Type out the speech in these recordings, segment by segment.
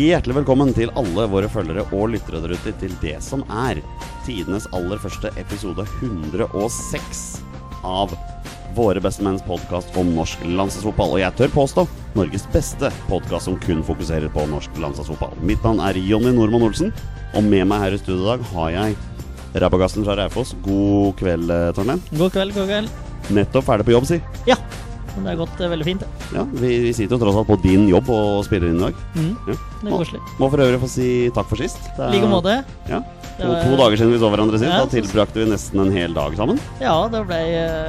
Hjertelig velkommen til alle våre følgere og lyttere der ute til det som er tidenes aller første episode 106 av Våre bestemenns podkast om norsk landslagsfotball. Og jeg tør påstå Norges beste podkast som kun fokuserer på norsk landslagsfotball. Mitt navn er Jonny Normann Olsen, og med meg her i studio i dag har jeg Rabagassen fra Raufoss. God kveld, Torne God kveld, god kveld. Nettopp ferdig på jobb, si. Ja, det har gått eh, veldig fint. det. Ja, vi, vi sitter jo tross alt på din jobb og spiller inn i dag. Mm, Ja. Det er koselig. Må for øvrig få si takk for sist. Det I like måte. Ja. To, to dager siden vi så hverandre sist. Ja, Da tilbrakte vi nesten en hel dag sammen. Ja, det ble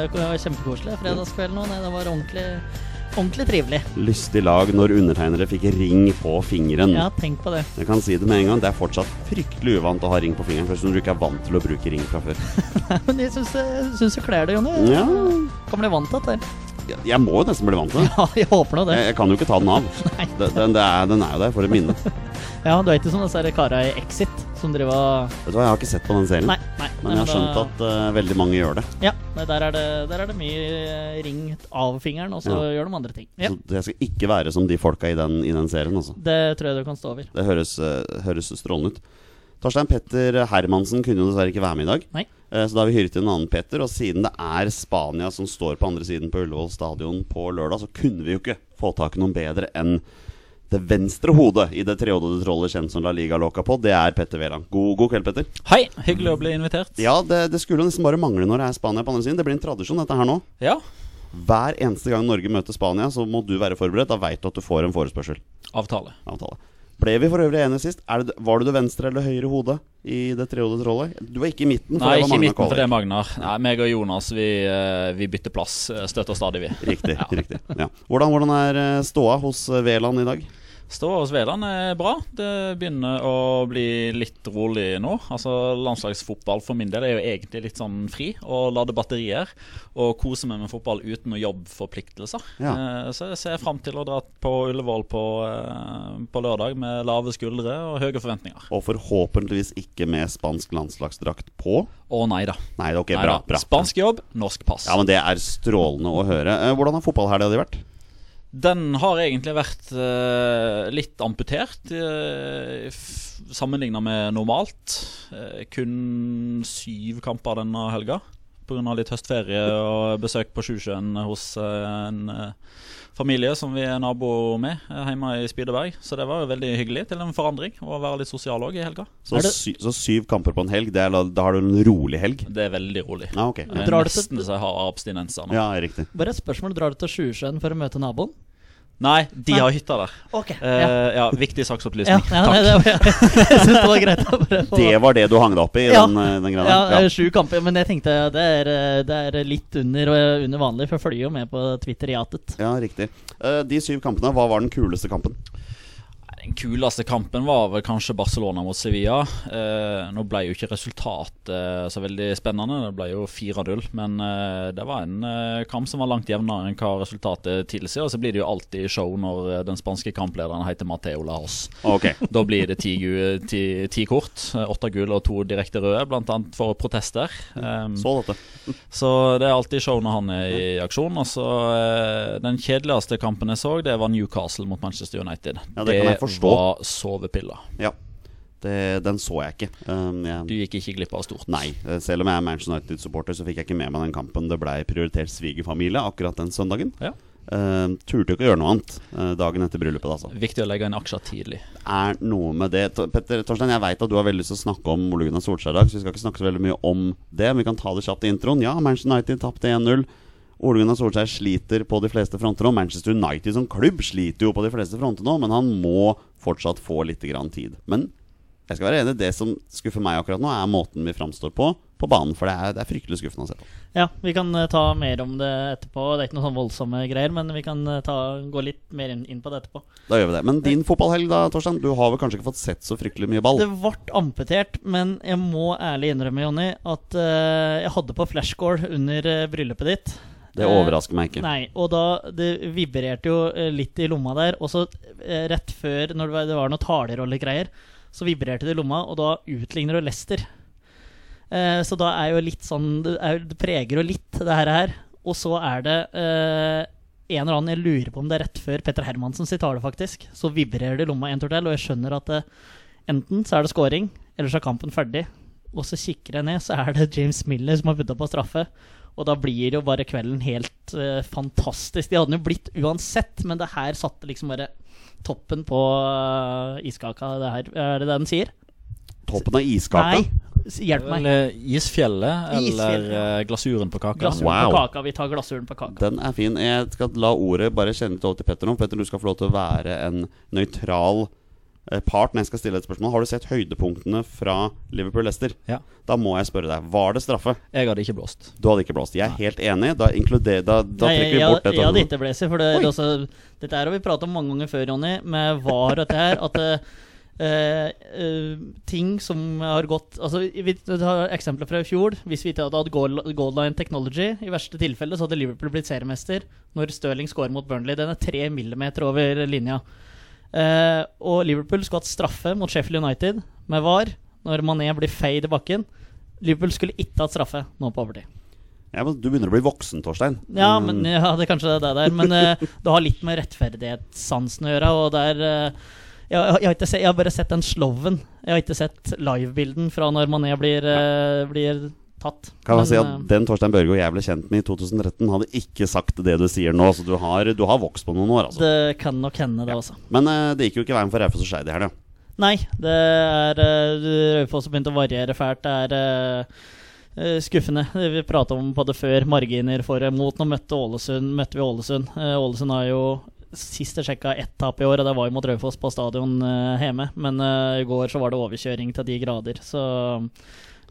uh, kjempekoselig. Fredagskvelden òg. det var ordentlig, ordentlig trivelig. Lystig lag når undertegnere fikk ring på fingeren. Ja, tenk på det. Jeg kan si det med en gang, det er fortsatt fryktelig uvant å ha ring på fingeren. Først når du ikke er vant til å bruke ring fra før. Nei, Men jeg syns det- kler det, Jonny. Ja, Kan bli vant til dette. Jeg, må jo nesten bli vant til det. Ja, jeg håper nå det. Jeg, jeg kan jo ikke ta den av. Nei. Den, den, det er, den er jo der for et minne. Ja, Du er ikke som disse kara i Exit som driver og Vet du hva, Jeg har ikke sett på den serien, Nei. nei men jeg har skjønt da- at uh, veldig mange gjør det. Ja, der er, det, der er det mye ringt ring av fingeren, og så Ja. gjør de andre ting. Ja, Så jeg skal ikke være som de folka i den, i den serien. Altså. Det tror jeg du kan stå over. Det høres, uh, høres strålende ut. Torstein Petter Hermansen kunne jo dessverre ikke være med i dag. Nei. Eh, Så da har vi hyret inn en annen Petter. Og siden det er Spania som står på andre siden på Ullevål stadion på lørdag, så kunne vi jo ikke få tak i noen bedre enn det venstre hodet i det trehodede trollet kjent som La Liga Loca på. Det er Petter Wæland. God, god kveld, Petter. Hei, hyggelig å bli invitert. Ja, det, det skulle nesten bare mangle når det er Spania på andre siden. Det blir en tradisjon, dette her nå. Ja, Hver eneste gang Norge møter Spania, så må du være forberedt. Da veit du at du får en forespørsel. avtale. avtale. Ble vi for øvrig enige sist? Det, var du det venstre eller høyre hodet i det trehodede trollet? Du var ikke i midten. For Nei, det var ikke i midten, for det er Magnar. Nei, meg og Jonas, vi, eh, vi bytter plass. eh, Støtter stadig, vi. Riktig. riktig ja. hvordan, hvordan er eh, ståa hos Veland i dag? Ståa hos Veland er bra. Det begynner å bli litt rolig nå. Altså Landslagsfotball for min del er jo egentlig litt sånn fri. Å lade batterier og kose meg med fotball uten noe jobbforpliktelser. Ja. Eh, Så jeg ser fram til å dra på Ullevål på, eh, på lørdag med lave skuldre og høye forventninger. Og forhåpentligvis ikke med spansk landslagsdrakt på. Å nei da. Nei, ok, Nei bra, bra. Spansk jobb, norsk pass. Ja, men Det er strålende å høre. Eh, Hvordan har fotballhelga di vært? Den har egentlig vært eh, litt amputert uh, sammenligna med normalt. Eh, kun syv kamper denne helga pga. litt høstferie og besøk på Sjusjøen hos eh, en eh, familie som vi er nabo med eh, hjemme i Spydeberg. Så det var jo veldig hyggelig til en forandring å være litt sosial òg i helga. Så, sy så syv kamper på en helg, det er, da- har du en rolig helg? Det er veldig rolig. Ja, Drar Det er Drar til- nesten så jeg har abstinenser nå. Ja, riktig. Bare et spørsmål. Drar du til Sjusjøen for å møte naboen? Nei, de Nei. har hytta der. Ok, Uh, ja, viktig saksopplysning. ja, nei, det var, jeg synes det var greit Det var det du hang deg opp i? Ja. Den, eh, den greia ja, eh, Sju kamper, men jeg tenkte det er, eh, det er litt under, eh, under vanlig, for jeg følger jo med på Twitter i Atet. Ja, riktig. Uh, de syv kampene, hva var den kuleste kampen? Den kuleste kampen var vel kanskje Barcelona mot Sevilla. Eh, nå ble jo ikke resultatet eh, så veldig spennende, det ble jo 4-0. Men eh, det var en eh, kamp som var langt jevnere enn hva resultatet tilsier. Og så blir det jo alltid show når eh, den spanske kamplederen heter Mateo Laos. Okay. Da blir det ti, ti, ti kort. eh, Åtte gull og to direkte røde, bl.a. for protester. Um, Så dette. så det er alltid show når han er i aksjon. Og så eh, Den kjedeligste kampen jeg så, det var Newcastle mot Manchester United. Ja, det kan jeg forstå. var sovepiller. Ja. Det, den så jeg ikke. Um, jeg, Du gikk ikke glipp av stort. Nei, eh, selv om jeg er Manchester United-supporter, så fikk jeg ikke med meg den kampen. Det blei prioritert svigerfamilie akkurat den søndagen. Ja. Uh, turte ikke å gjøre noe annet uh, dagen etter bryllupet. Altså. Viktig å legge inn aksjer tidlig. er noe med det Petter Torstein, jeg veit at du har veldig lyst til å snakke om Ole Gunnar Solskjær i dag, så vi skal ikke snakke så veldig mye om det. Men vi kan ta det kjapt i introen. Ja, Manchester United tapte 1-0. Ole Gunnar Solskjær sliter på de fleste fronter nå. Manchester United som klubb sliter jo på de fleste fronter nå, men han må fortsatt få litt grann tid. Men jeg skal være enig, det som skuffer meg akkurat nå, er måten vi framstår på på banen. For det er, det er fryktelig skuffende å se på. Ja, vi kan eh, ta mer om det etterpå. Det er ikke noen sånn voldsomme greier, men vi kan eh, ta, gå litt mer inn, inn på det etterpå. Da gjør vi det. Men din fotballhelg, da, Torstein? Du har vel kanskje ikke fått sett så fryktelig mye ball? Det ble amputert, men jeg må ærlig innrømme, Jonny, at uh, jeg hadde på flashscore under uh, bryllupet ditt. Det overrasker meg ikke. Nei, og da Det vibrerte jo eh, litt i lomma der. Og så eh, rett før, når det var, det var noen talerollegreier, så vibrerte det i lomma, og da utligner du Lester. Eh, så da er jo litt sånn Det, er, det preger jo litt, det her. her. Og så er det eh, en eller annen, Jeg lurer på om det er rett før Petter Hermansen sitt tale, faktisk. Så vibrerer det i lomma en tur til, og jeg skjønner at det, enten så er det scoring, eller så er kampen ferdig. Og så kikker jeg ned, så er det James Miller som har putta på straffe. Og da blir jo bare kvelden helt uh, fantastisk. De hadde den jo blitt uansett, men det her satte liksom bare toppen på uh, iskaka. Det her, er det det den sier? Toppen av iskaka? Nei, hjelp meg. Eller isfjellet, eller Isfjellet. eh, glasuren på kaka. Glasuren Wow. på kaka. Vi tar glasuren på kaka. Den er fin. Jeg skal la ordet bare kjenne litt over til Petter nå. Petter, du skal få lov til å være en nøytral eh, part når jeg skal stille et spørsmål. Har du sett høydepunktene fra Liverpool-Lester? Ja. Da må jeg spørre deg. Var det straffe? Jeg hadde ikke blåst. Du hadde ikke blåst. Jeg er helt enig. Da, inkluder, da, da Nei, trekker vi bort jeg, jeg hadde dette. ikke blåst, for det, også, dette har vi pratet om mange ganger før, Jonny, med VAR og dette her. At uh, uh, ting som har gått Altså, Vi har eksempler fra i fjor. Hvis vi ikke hadde hatt goal, goal line technology, i verste tilfelle, så hadde Liverpool blitt seriemester når Stirling scorer mot Burnley. Den er tre millimeter over linja. Eh, og Liverpool skulle hatt straffe mot Sheffield United med VAR når Mané blir feid i bakken. Liverpool skulle ikke hatt straffe nå på overtid. Ja, men du begynner å bli voksen, Torstein. Ja, Mm. men ja, det er kanskje det der. Men eh, det har litt med rettferdighetssansen å gjøre. Og der eh, jeg, jeg, har ikke se, jeg har bare sett den sloven. Jeg har ikke sett livebilden fra når Mané blir, blir tatt. Kan jeg Men, si at eh, Den Torstein Børge og jeg ble kjent med i 2013, hadde ikke sagt det du sier nå. Så du har, du har vokst på noen år, altså. det kan nok hende, det også. Men uh, det gikk jo ikke veien for Raufoss og Skeid i helga. Nei, det er uh, Raufoss har begynt å variere fælt. Det er eh, skuffende. Vi prata om på det før. Marginer for og mot. Nå møtte, Ålesund, møtte vi Ålesund. Ålesund har jo sist jeg sjekka ett tap i år, og det var jo mot Raufoss på stadion hjemme. Men i går så var det overkjøring til de grader. Så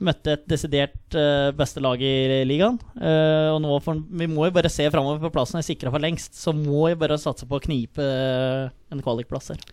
møtte et desidert uh, beste lag i ligaen. Uh, og nå for, vi må jo bare se framover på plassen er sikra for lengst. Så må vi bare satse på å knipe uh, en kvalikplass her.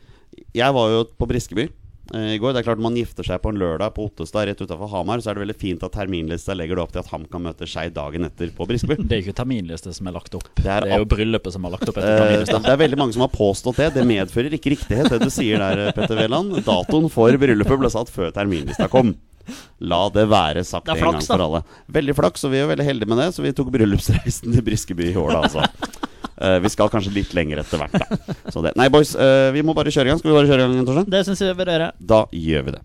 Jeg var jo på Briskeby i går. Det er klart Man gifter seg på en lørdag på Ottestad rett utafor Hamar. Så er det veldig fint at terminlista legger det opp til at HamKam møter Skeid dagen etter på Briskeby. Det er ikke terminliste som er lagt opp. Det Det er er, jo bryllupet som har lagt opp etter terminlista. det er veldig mange som har påstått det. Det medfører ikke riktighet, det du sier der, Petter Wæland. Datoen for bryllupet ble satt før terminlista kom. La det være sagt Det en gang da. for alle. Veldig flaks, og vi er veldig heldige med det, så vi tok bryllupsreisen til Briskeby i år, da, altså. Uh, vi skal kanskje litt lenger etter hvert, da. Så det. Nei, boys, uh, vi må bare kjøre i gang. Skal vi bare kjøre i gang, Torstein? Det syns jeg vi bør gjøre. Da gjør vi det.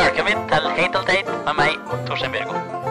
Velkommen til Hate and teit med meg, Torstein Bjørgo.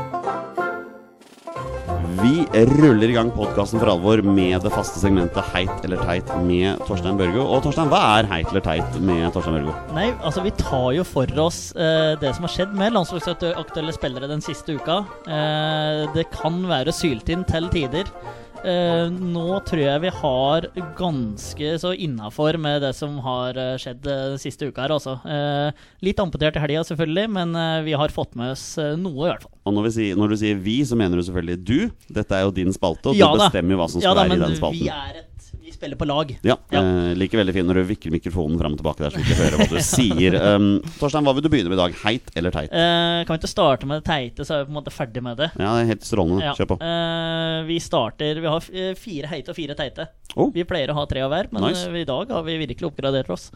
Vi ruller i gang podkasten for alvor med det faste segmentet Heit eller teit med Torstein Børgo. Og Torstein, hva er heit eller teit med Torstein Børgo? Nei, altså vi tar jo for oss eh, det som har skjedd med landslagsaktuelle spillere den siste uka. Eh, det kan være syltynn til tider. Eh, nå tror jeg vi har ganske så innafor med det som har eh, skjedd eh, den siste uka her, altså. Eh, litt amputert i helga, selvfølgelig, men eh, vi har fått med oss noe, i hvert fall. Og når, vi sier, når du sier vi, så mener du selvfølgelig du. Dette er jo din spalte, og Ja du bestemmer jo hva som Ja skal da, være i den spalten. vi er et Vi spiller på lag. Ja, Ja. Eh, Liker veldig fint når du vikker mikrofonen fram og tilbake der, så vi ikke hører hva du sier. Um, Torstein, hva vil du begynne med i dag? Heit eller teit? Eh, kan vi ikke starte med det teite, så er vi på en måte ferdig med det? Ja, det er helt strålende. Ja. Kjør på. Eh, vi starter Vi har eh, fire heite og fire teite. Oh. Vi pleier å ha tre av hver, men Nice. eh, i dag har vi virkelig oppgradert oss.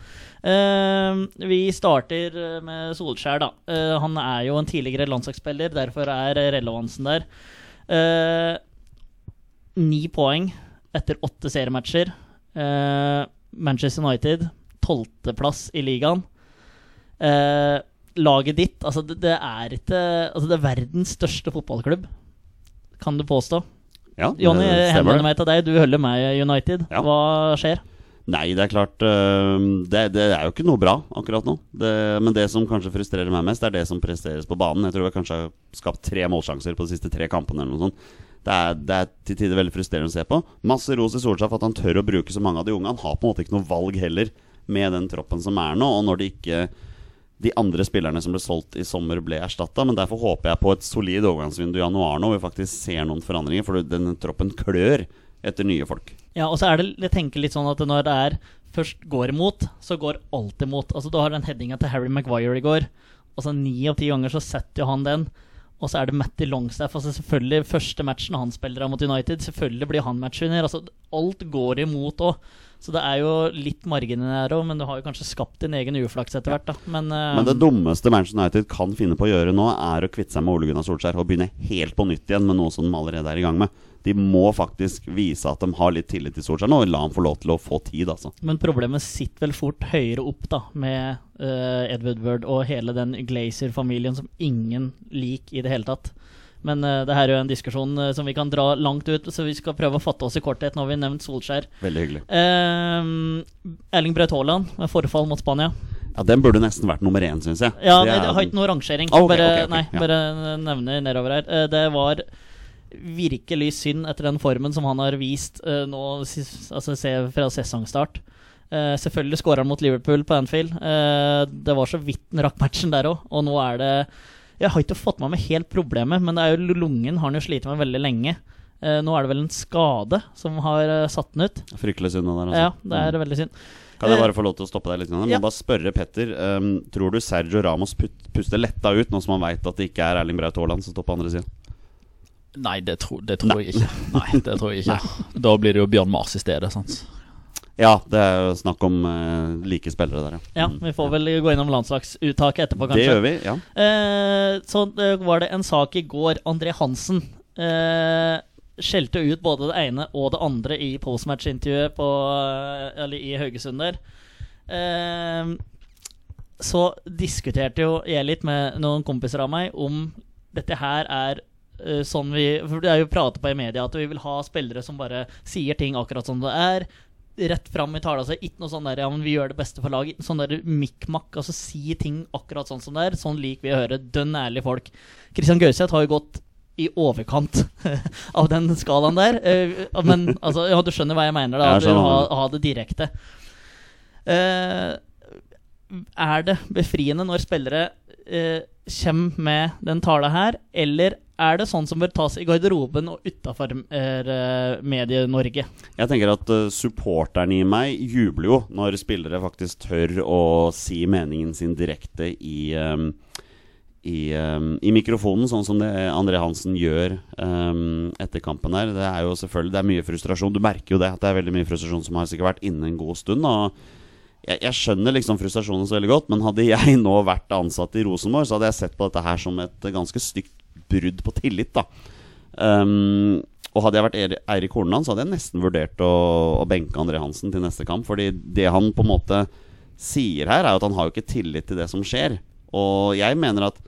Eh, vi starter med Solskjær, da. Han er jo en tidligere landslagsspiller, derfor er relevansen der. Eh, Ni poeng etter åtte seriematcher. Eh, Manchester United, tolvteplass i ligaen. Eh, laget ditt Altså, det, det er ikke Altså, det er verdens største fotballklubb, kan du påstå. Ja, Jonny, henvender meg til deg. Du holder med United. Ja. Hva skjer? Nei, det er klart uh, det, det er jo ikke noe bra akkurat nå. Det, men det som kanskje frustrerer meg mest, er det som presteres på banen. Jeg tror jeg kanskje har skapt tre målsjanser på de siste tre kampene. eller noe sånt det er, det er til tider veldig frustrerende å se på. Masse ros i Solskjær for at han tør å bruke så mange av de unge. Han har på en måte ikke noe valg heller med den troppen som er nå. Og når de ikke de andre spillerne som ble solgt i sommer, ble erstatta. Men derfor håper jeg på et solid overgangsvindu i januar nå, hvor vi faktisk ser noen forandringer. For den troppen klør etter nye folk. Ja, og så er det Jeg tenker litt sånn at når det er først går imot, så går alt imot. Altså Du har den headinga til Harry Maguire i går. Altså Ni av ti ganger så setter jo han den. Og så er det Matty Longstaff. Altså selvfølgelig Første matchen han spiller av mot United, selvfølgelig blir han matchvinner. Altså Alt går imot òg. Så det er jo litt marginer her òg, men du har jo kanskje skapt din egen uflaks etter hvert. da Men, uh, Men det dummeste Manchester United kan finne på å gjøre nå, er å kvitte seg med Ole Gunnar Solskjær og begynne helt på nytt igjen med noe som de allerede er i gang med. De må faktisk vise at de har litt tillit til Solskjær nå, og la ham få lov til å få tid, altså. Men problemet sitter vel fort høyere opp da med uh, Ed Woodward og hele den Glazer-familien som ingen liker i det hele tatt. Men uh, det her er jo en diskusjon uh, som vi kan dra langt ut, så vi skal prøve å fatte oss i korthet. Nå har vi nevnt Solskjær. Veldig hyggelig. Uh, Erling Braut Haaland med forfall mot Spania. Ja, Den burde nesten vært nummer én, syns jeg. Ja, Det er- Jeg har ikke noe rangering. Ah, ok, bare, okay, okay, nei, ja. bare nevner nedover her. Det var virkelig synd etter den formen som han har vist uh, nå, altså se fra sesongstart. Uh, selvfølgelig skåra han mot Liverpool på Anfield. Uh, det var så vidt han rakk matchen der òg, og nå er det Jeg har ikke fått med meg helt problemet, men det er jo lungen har han jo slitt med veldig lenge. Uh, nå er det vel en skade som har satt den ut. Fryktelig synd, der. Altså. Ja, det er veldig synd. Kan jeg bare få lov til å stoppe deg litt? Men Ja. bare spørre Petter. Um, tror du Sergio Ramos puster letta ut, nå som han veit at det ikke er Erling Braut Haaland som står på andre sida? Nei, det, tro, det tror jeg ikke. Nei, det tror jeg ikke Da blir det jo Bjørn Mars i stedet. sant? Ja, det er jo snakk om uh, like spillere der, Ja, ja. vi får vel gå innom landslagsuttaket etterpå, kanskje. Det gjør vi, ja. Eh, så eh, var det en sak i går. André Hansen eh, skjelte ut både det ene og det andre i postmatch-intervjuet på, eh, eller i Haugesund der. Eh, så diskuterte jo jeg litt med noen kompiser av meg om dette her er sånn vi For det er jo pratet på i media at vi vil ha spillere som bare sier ting akkurat som det er. Rett fram i tala altså, Ikke noe sånn der ja, men vi gjør det beste for laget. Sånn der mikk-makk. Altså si ting akkurat sånn som det er. Sånn liker vi å høre. Dønn ærlige folk. Christian Gauseth har jo gått i overkant av den skalaen der. Eh, men altså, ja, du skjønner hva jeg mener, da. Jeg du ha, ha det direkte. Uh, er det befriende når spillere eh, kommer med den tala her, eller er det sånn som bør tas i garderoben og utafor eh, Medie-Norge? Jeg tenker at uh, supporteren i meg jubler jo når spillere faktisk tør å si meningen sin direkte i um, i, um, I mikrofonen, sånn som det André Hansen gjør um, etter kampen her. Det er jo selvfølgelig Det er mye frustrasjon. Du merker jo det, at det er veldig mye frustrasjon som har sikkert vært inne en god stund. Og jeg, jeg skjønner liksom frustrasjonen så veldig godt, men hadde jeg nå vært ansatt i Rosenborg, så hadde jeg sett på dette her som et ganske stygt brudd på tillit, da. Um, og hadde jeg vært Eirik Horneland, så hadde jeg nesten vurdert å, å benke André Hansen til neste kamp. Fordi det han på en måte sier her, er jo at han har jo ikke tillit til det som skjer. Og jeg mener at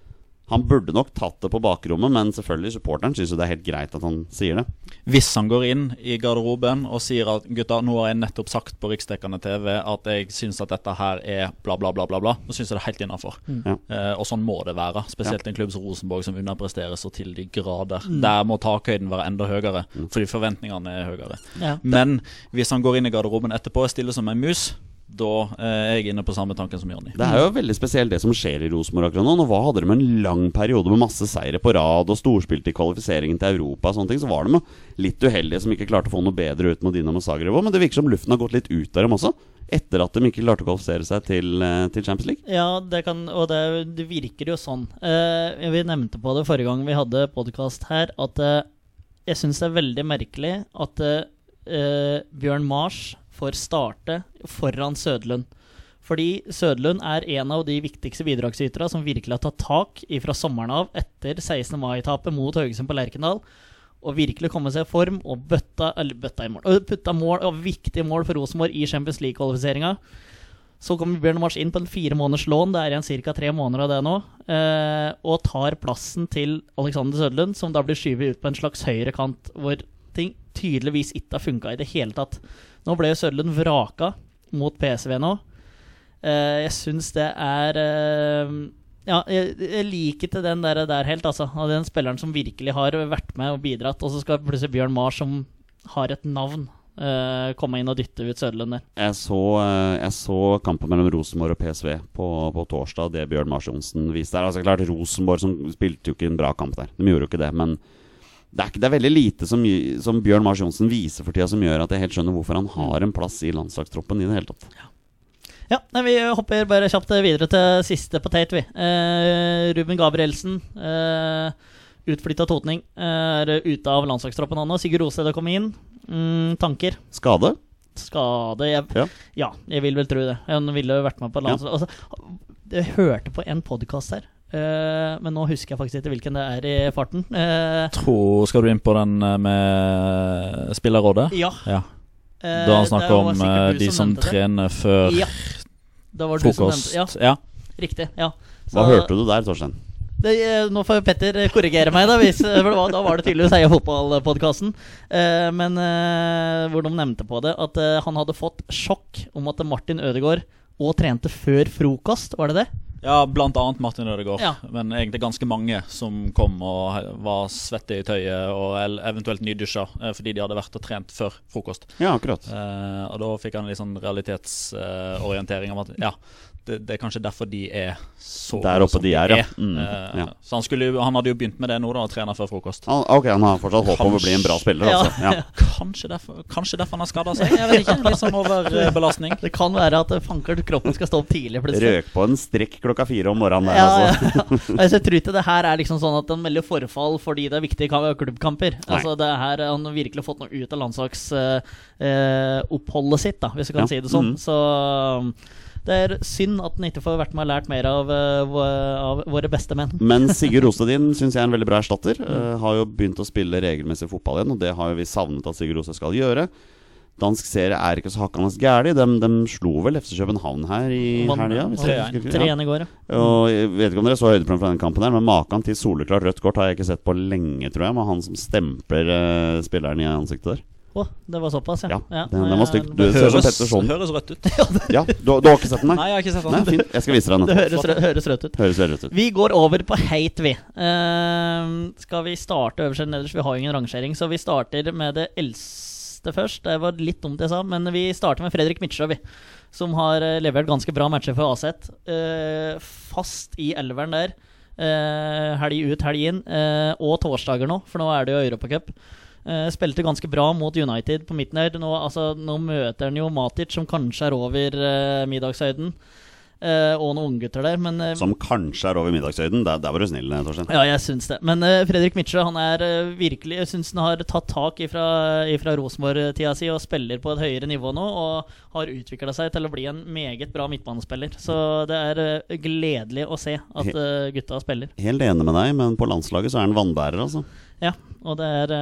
han burde nok tatt det på bakrommet, men selvfølgelig supporteren syns det er helt greit at han sier det. Hvis han går inn i garderoben og sier at gutta, nå har jeg nettopp sagt på riksdekkende TV at jeg syns at dette her er bla, bla, bla, bla, bla, så syns jeg det er helt innafor. Mm. Eh, og sånn må det være. Spesielt en klubb som Rosenborg, som underpresterer så til de grader. Der må takhøyden være enda høyere, fordi forventningene er høyere. Ja. Men hvis han går inn i garderoben etterpå og stiller som en mus, da eh, er jeg inne på samme tanken som Jonny. Det er jo veldig spesielt det som skjer i Rosenborg akkurat nå. Nå var hadde de en lang periode med masse seire på rad og storspilte i kvalifiseringen til Europa og sånne ting. Så var de litt uheldige som ikke klarte å få noe bedre ut med Dinamo Zagreb òg. Men det virker som luften har gått litt ut av dem også. Etter at de ikke klarte å kvalifisere seg til, eh, til Champions League. Ja, det kan, og det, det virker jo sånn. Eh, vi nevnte på det forrige gang vi hadde podkast her, at eh, jeg syns det er veldig merkelig at eh, Bjørn Mars får starte foran Sødlund. Fordi Sødlund er en av de viktigste bidragsyterne som virkelig har tatt tak fra sommeren av etter 16. mai-tapet mot Haugesund på Lerkendal. Og virkelig komme seg i form og bøtta, bøtta i mål. Og putta mål, og viktige mål for Rosenborg i Champions League-kvalifiseringa. Så kommer Bjørn Mars inn på en fire måneders lån, det er igjen ca. tre måneder av det nå, eh, og tar plassen til Alexander Sødlund, som da blir skyvet ut på en slags høyrekant, hvor ting tydeligvis ikke har funka i det hele tatt. Nå ble jo Sødlund vraka mot PSV nå. Eh, jeg syns det er eh, Ja, jeg, jeg liker ikke den der, der helt, altså. Av den spilleren som virkelig har vært med og bidratt, og så skal plutselig Bjørn Mars, som har et navn, uh, komme inn og dytte ut Sødlund der. Jeg så, jeg så kampen mellom Rosenborg og PSV på, på torsdag, det Bjørn Mars Johnsen viste der. Altså klart Rosenborg som spilte jo ikke en bra kamp der. De gjorde jo ikke det, men det er, ikke, det er veldig lite som, som Bjørn Mars Johnsen viser for tida som gjør at jeg helt skjønner hvorfor han har en plass i landslagstroppen i det hele tatt. Ja, nei, Vi hopper bare kjapt videre til siste på Tate. vi. Eh, Ruben Gabrielsen, eh, utflytta totning, er ute av landslagstroppen han nå. Sigurd Rosted har kommet inn. Mm, tanker? Skade? skade. Jeg, Ja. ja. jeg vil vel tro det. Han ville jo vært med på landslaget. Altså, jeg hørte på en podkast her, eh, men nå husker jeg faktisk ikke hvilken det er i farten. Eh, Tror, skal du inn på den eh, med spillerrådet? ja. Ja. eh, Da han snakker om eh, de som som trener før Ja. Det var du som frokost. Ja, Ja. riktig. Ja. Hva hørte du der, Torstein? Det, eh, nå får Petter korrigere meg, da, hvis, for det var, da var det tydeligvis Heia fotball-podkasten. Eh, men eh, hvor de nevnte på det at eh, han hadde fått sjokk om at Martin Ødegaard og trente før frokost, var det det? Ja, blant annet Martin Ødegaard. Ja. Men egentlig ganske mange som kom og var svette i tøyet og eventuelt nydusja eh, fordi de hadde vært og trent før frokost. Ja, akkurat. Eh, og da fikk han litt sånn realitetsorientering om at ja, det, det er kanskje derfor de er så Der oppe de er, ja. er. Mm, uh, ja. Så han, skulle, han hadde jo begynt med det nå, da, å trene før frokost. Han, ok, han har fortsatt håp om å bli en bra spiller, Ja. altså. Ja. Kanskje derfor, kanskje derfor han har skada seg? Jeg vet ikke. Litt sånn overbelastning. Det kan være at eh, fanker kroppen skal stå opp tidlig plutselig. Røk på en strekk klokka fire om morgenen der, Ja, altså. ja, ja. Jeg tror ikke det her er liksom sånn at han melder forfall fordi det er viktige ka- klubbkamper. Nei. Altså det her Han har virkelig fått noe ut av landslagsoppholdet sitt, da hvis du kan Ja. si det sånn. Mm. Så um, det er synd at den ikke får vært med og lært mer av, eh, av våre beste menn. Men Sigurd Rostedin syns jeg er en veldig bra erstatter. Mm. har jo begynt å spille regelmessig fotball igjen, og det har jo vi savnet at Sigurd Rose skal gjøre. Dansk serie er ikke så hakkende gæli. De, de slo vel FC København her i helga. 3-1. Tre Ja. i går, ja. Og jeg vet ikke om dere så høydepunkt fra den kampen, her men maken til soleklart rødt kort har jeg ikke sett på lenge, tror jeg. Med han som stempler uh, spilleren i ansiktet der. Å, det var såpass, ja. Ja, den- den var stygg. Det, høres, ser som Petter Schoen. høres rødt ut. Ja, du, du har ikke sett den, Nei, nei? jeg har ikke sett Nei, den. fint. Jeg skal vise deg den. det høres, rød, høres rødt ut. Høres rødt ut. Vi går over på hate, vi. Uh, skal vi starte øverst eller nederst? Vi har jo ingen rangering, så vi starter med det eldste først. Det var litt dumt jeg sa, men vi starter med Fredrik Midtsjø, vi. Som har eh, levert ganske bra matcher for Aset. Uh, fast i elveren der. Uh, helg ut, helg inn. eh, og torsdager nå, for nå er det jo Europacup. Uh, spilte ganske bra mot United på midten her. Nå, altså, nå møter han jo Matic, som kanskje er over uh, middagshøyden. Eh, og noen unggutter der, men eh, Som kanskje er over middagshøyden. Der, der var du snill, Torstein. ja, jeg syns det. Men uh, Fredrik Mitsjø han er virkelig Jeg syns han har tatt tak ifra, ifra Rosenborg-tida si og spiller på et høyere nivå nå. Og har utvikla seg til å bli en meget bra midtbanespiller. Så det er gledelig å se at gutta spiller. Helt enig med deg, men på landslaget så er han vannbærer, altså. Ja, og det er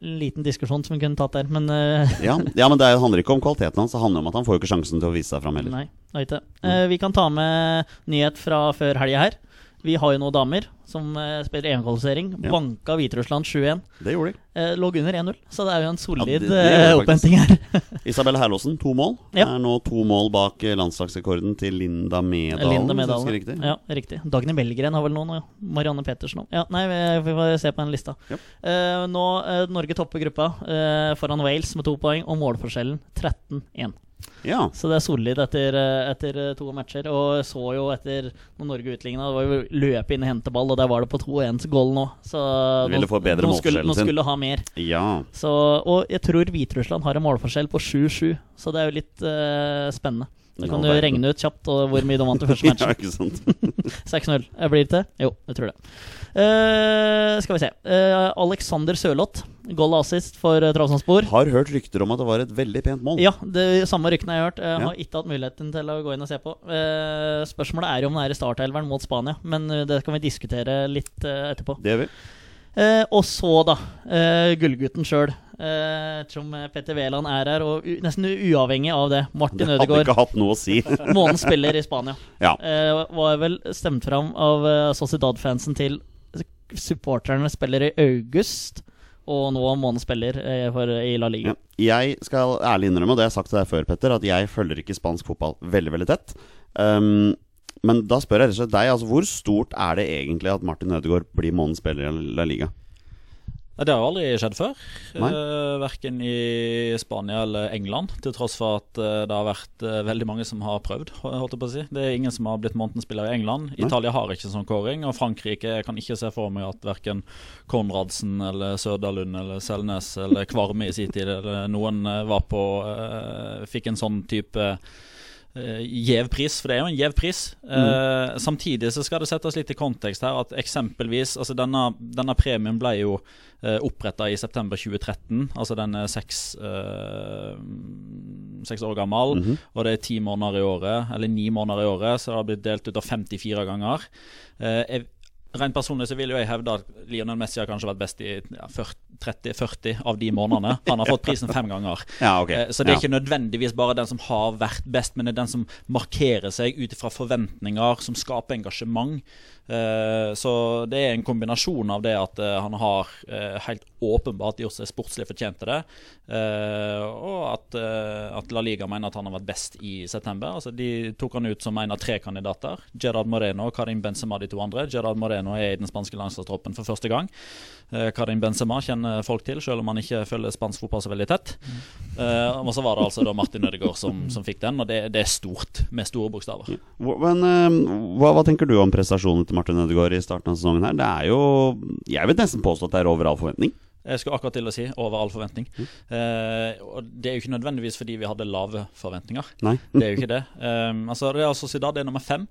liten diskusjon som vi kunne tatt der, men eh, Ja, ja men det er- handler ikke om kvaliteten hans, det handler om at han får jo ikke sjansen til å vise seg fram heller. Nei, det er ikke det. Eh, vi kan ta med nyhet fra før helga her. Vi har jo noen damer som uh, spiller EM-kvalifisering. Ja. Banka Hviterussland 7-1. Det gjorde de. Uh, lå under 1-0, så det er jo en solid Ja, det- det eh, opphenting her. Isabel Herlåsen, to mål. Ja. Er nå to mål bak landslagsrekorden til Linda Medalen. Linda Medalen. riktig. Ja, riktig. Dagny Belgren har vel noen, og Marianne Pettersen òg. Ja, nei, vi, får se på den lista. Ja. Uh, nå uh, Norge topper gruppa foran Wales med to poeng, og målforskjellen 13-1. Ja. Så det er solid etter, eh, etter eh, to matcher. Og så jo etter når Norge utligna, det var jo løp inn og hente ball, og der var det på 2-1-goal nå. Så nå- få bedre nå skulle, nå skulle ha mer. ja. Så, og jeg tror Hviterussland har en målforskjell på 7-7, så det er jo litt uh, spennende. Da kan du regne ut kjapt og hvor mye de vant i første ja, ikke sant. 6-0. Eh, Blir det til? Jo, jeg tror det. Uh, skal vi se. Uh, Alexander Sørloth, goal assist for uh, Trabzonspor. Har hørt rykter om at det var et veldig pent mål. Ja, det samme ryktene jeg har hørt. Jeg Ja. har ikke hatt muligheten til å gå inn og se på. Uh, spørsmålet er jo om det er i startelveren mot Spania, men eh, det kan vi diskutere litt eh, etterpå. Det gjør vi. Eh, og så, da, eh, gullgutten sjøl. Eh, Ettersom eh, Petter Wæland er her, og nesten uavhengig av det, Det Martin hadde Ødegaard, ikke hatt noe å si. månens spiller i Spania, ja. eh, var vel stemt fram av eh, Sociedad-fansen til supporterne spiller i august, og nå månens spiller eh, i La Liga. Ja. Jeg skal ærlig innrømme, og det har jeg sagt til deg før, Petter, at jeg følger ikke spansk fotball veldig veldig tett. Um, men da spør jeg rett og slett deg, altså hvor stort er det egentlig at Martin Ødegaard blir månens spiller i La Liga? Det har jo aldri skjedd før. Nei. Eh, verken i Spania eller England. Til tross for at eh, det har vært eh, veldig mange som har prøvd. holdt jeg på å si Det er ingen som har blitt Monten-spiller i England. Nei. Italia har ikke sånn kåring. Og Frankrike jeg kan ikke se for meg at verken Konradsen eller Sørdalund eller Selnes eller Kvarme i sin tid eller noen var på Fikk en sånn type gjev pris, for det er jo en gjev pris. Uh, Samtidig så skal det settes litt i kontekst her at eksempelvis altså denne, denne premien ble jo uh, oppretta i september 2013. Altså den er seks, uh, seks år gammel, Mhm. og det er ti måneder i året, eller ni måneder i året, så det har blitt delt ut av 54 ganger. Jeg, Rent personlig så vil jo jeg hevde at Lionel Messi har kanskje vært best i ja, 30-40 av de månedene. Han har fått prisen fem ganger. Ja, ok. Eh, Så det er ikke nødvendigvis bare den som har vært best, men det er den som markerer seg ut ifra forventninger, som skaper engasjement. Eh, Så det er en kombinasjon av det at eh, han har helt åpenbart gjort seg sportslig fortjent til det, og at, at La Liga mener at han har vært best i september. Altså De tok han ut som en av tre kandidater. Gerard Moreno og Karim Benzema de to andre. Gerard Moreno er i den spanske landslagstroppen for første gang. Eh, Karim Benzema kjenner folk til, selv om han ikke følger spansk fotball så veldig tett. Eh, og så var det altså da Martin Ødegaard som, som fikk den, og det, det er stort, med store bokstaver. Men eh, hva, hva tenker du om prestasjonen til Martin Ødegaard i starten av sesongen her? Det er jo Jeg vil nesten påstå at det er over all forventning. Jeg skulle akkurat til å si over all forventning. Eh, og det er jo ikke nødvendigvis fordi vi hadde lave forventninger. Nei. Det er jo ikke det. Um, altså Real Sociedad er nummer fem.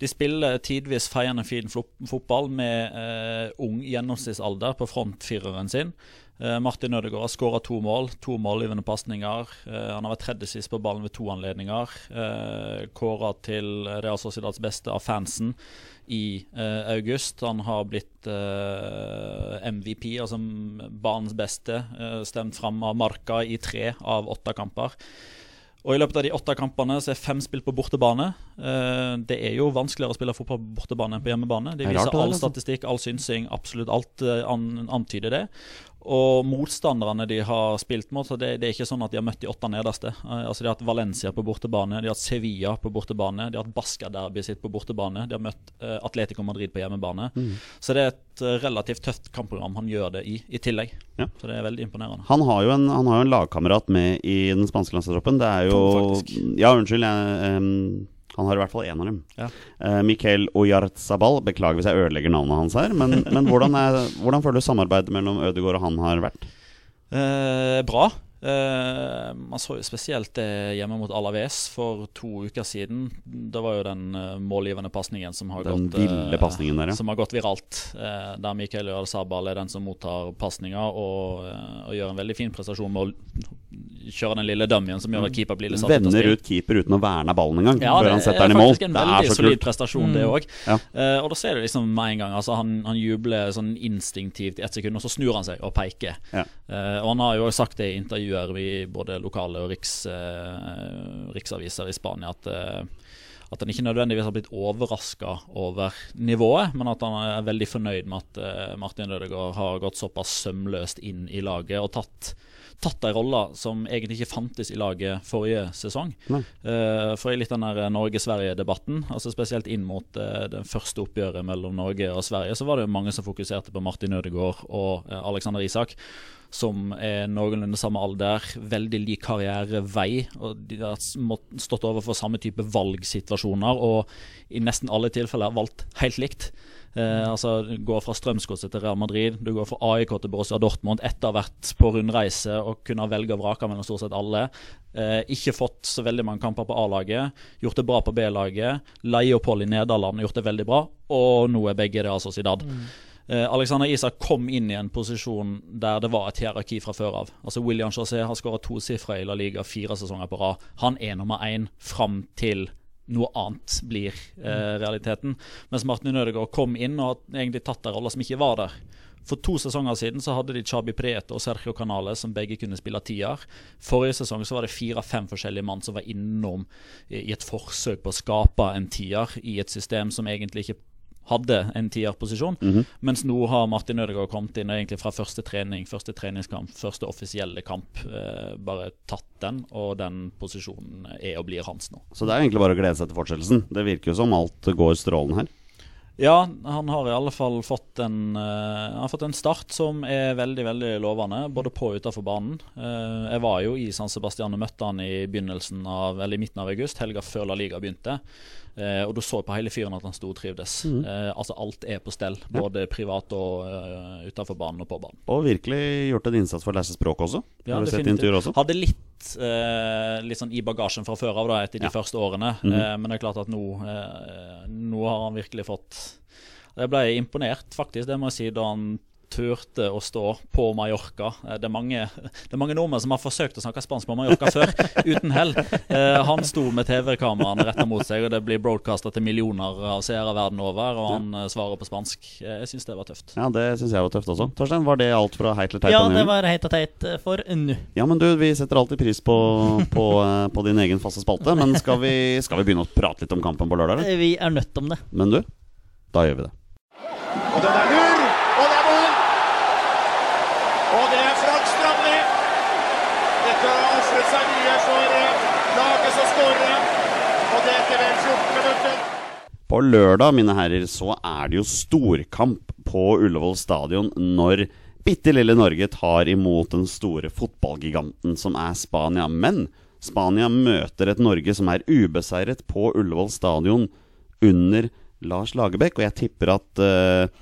De spiller tidvis feiende fin fotball med eh, ung gjennomsnittsalder på frontfireren sin. Eh, Martin Ødegaard har skåra to mål, to målgivende pasninger. Eh, han har vært tredje sist på ballen ved to anledninger. Uh, Kåra til Real Sociedads beste av fansen i eh, august. Han har blitt eh, MVP, altså banens beste, eh, stemt fram av Marka i tre av åtte kamper. Og I løpet av de åtte kampene så er fem spilt på bortebane. Eh, det er jo vanskeligere å spille fotball på bortebane enn på hjemmebane. De er viser all altså. statistikk, all synsing, absolutt alt eh, antyder det. Og motstanderne de har spilt mot, så det, det er ikke sånn at de har møtt de åtte nederste. Eh, altså De har hatt Valencia på bortebane, de har hatt Sevilla på bortebane, de har hatt Basca-derbyet sitt på bortebane, de har møtt eh, Atletico Madrid på hjemmebane. Mm. Så det er et eh, relativt tøft kampprogram han gjør det i, i tillegg. Ja. Så det er veldig imponerende. Han har jo en, han har jo en lagkamerat med i den spanske landslagstroppen. Det er jo. Ja, unnskyld. Jeg, em, han har i hvert fall én av dem. Ja. Uh, Mikael Oyarzabal. Beklager hvis jeg ødelegger navnet hans her, men, men hvordan, er, hvordan føler du samarbeidet mellom Ødegaard og han har vært? Eh, bra. Eh, man så jo spesielt det hjemme mot Alaves for to uker siden. Det var jo den eh, målgivende pasningen som har gått eh, der, ja. Som har gått viralt. der Mikael Øyal Sabal er den som mottar pasninga og, og gjør en veldig fin prestasjon med å kjøre den lille dummien som gjør at keeper blir litt satt Vender ut keeper uten å verne ballen engang, Ja, før det han setter er den i mål. faktisk en er veldig solid prestasjon, prestasjon, det òg. Ja. og da ser du liksom med en gang altså han, han jubler sånn instinktivt i ett sekund, og så snur han seg og peker. Ja. Og han har jo sagt det i intervjuer i både lokale og riks, eh, riksaviser i Spania at eh, at han ikke nødvendigvis har blitt overraska over nivået, men at han er veldig fornøyd med at eh, Martin Ødegaard har gått såpass sømløst inn i laget og tatt, tatt en rolle som egentlig ikke fantes i laget forrige sesong. Eh, for i litt den der Norge-Sverige-debatten, altså spesielt inn mot uh, det første oppgjøret mellom Norge og Sverige, så var det jo mange som fokuserte på Martin Ødegaard og uh, Alexander Isak som er noenlunde samme alder, veldig lik karrierevei. og De har stått overfor samme type valgsituasjoner og i nesten alle tilfeller valgt helt likt. Eh, altså går fra Strømsgodset til Real Madrid, du går fra AIK til Borussia Dortmund etter å ha vært på rundreise og kunne velge og vrake mellom stort sett alle. Eh, ikke fått så veldig mange kamper på A-laget, gjort det bra på B-laget. Leie-opphold i Nederland, gjort det veldig bra. Og nå er begge det altså Zidad. Eh, Alexander Isak kom inn i en posisjon der det var et hierarki fra før av. Altså William José har skåret tosifra i La Liga fire sesonger på rad. Han er nummer én fram til noe annet blir eh, realiteten. Mens Martin Ødegaard kom inn og har egentlig tatt en rolle som ikke var der. For to sesonger siden så hadde de Chabi Prieto og Sergio Canales som begge kunne spille tier. Forrige sesong så var det fire-fem forskjellige mann som var innom i i et forsøk på å skape en tier i et system som egentlig ikke hadde en tierposisjon. Mens nå har Martin Ødegaard kommet inn og egentlig fra første trening, første treningskamp, første offisielle kamp, eh, bare tatt den, og den posisjonen er og blir hans nå. Så det er egentlig bare å glede seg til fortsettelsen. Det virker jo som alt går strålende her. Ja, han har i alle fall fått en, uh, han har fått en start som er veldig veldig lovende, både på og utenfor banen. Uh, jeg var jo i San Sebastian og møtte han i begynnelsen av, eller i midten av august, helga før La Liga begynte. Eh, og du så på hele fyren at han sto og Eh, altså alt er på stell, både privat og uh, utenfor banen og på banen. Og virkelig gjort en innsats for å lære språk også. Ja, har du sett intervjuer også? Hadde litt eh, litt sånn i bagasjen fra før av da, etter de Ja. første årene. Mhm. eh, men det er klart at nå, eh, nå har han virkelig fått Jeg ble imponert, faktisk, det må jeg si, da han turte å stå på Mallorca. Eh, Det er mange, det er mange nordmenn som har forsøkt å snakke spansk på Mallorca før, uten hell. Eh, han sto med TV-kameraene retta mot seg, og det blir broadcasta til millioner av seere verden over, og han eh, svarer på spansk. Jeg syns det var tøft. Ja, det syns jeg var tøft også. Torstein, var det alt fra heit til teit? Ja, det var heit og teit for nå. Ja, men du, vi setter alltid pris på, på, på din egen faste spalte. Men skal vi, skal vi begynne å prate litt om kampen på lørdag? Vi er nødt om det. Men du, da gjør vi det. Og den er lur, og det er mål! Og det er Frank Strandli. Dette har ofret seg mye for eh, laget som skårer. Og det etter vel 14 minutter. På lørdag, mine herrer, så er det jo storkamp på Ullevål stadion når bitte lille Norge tar imot den store fotballgiganten som er Spania. Men Spania møter et Norge som er ubeseiret på Ullevål stadion under Lars Lagerbäck, og jeg tipper at uh,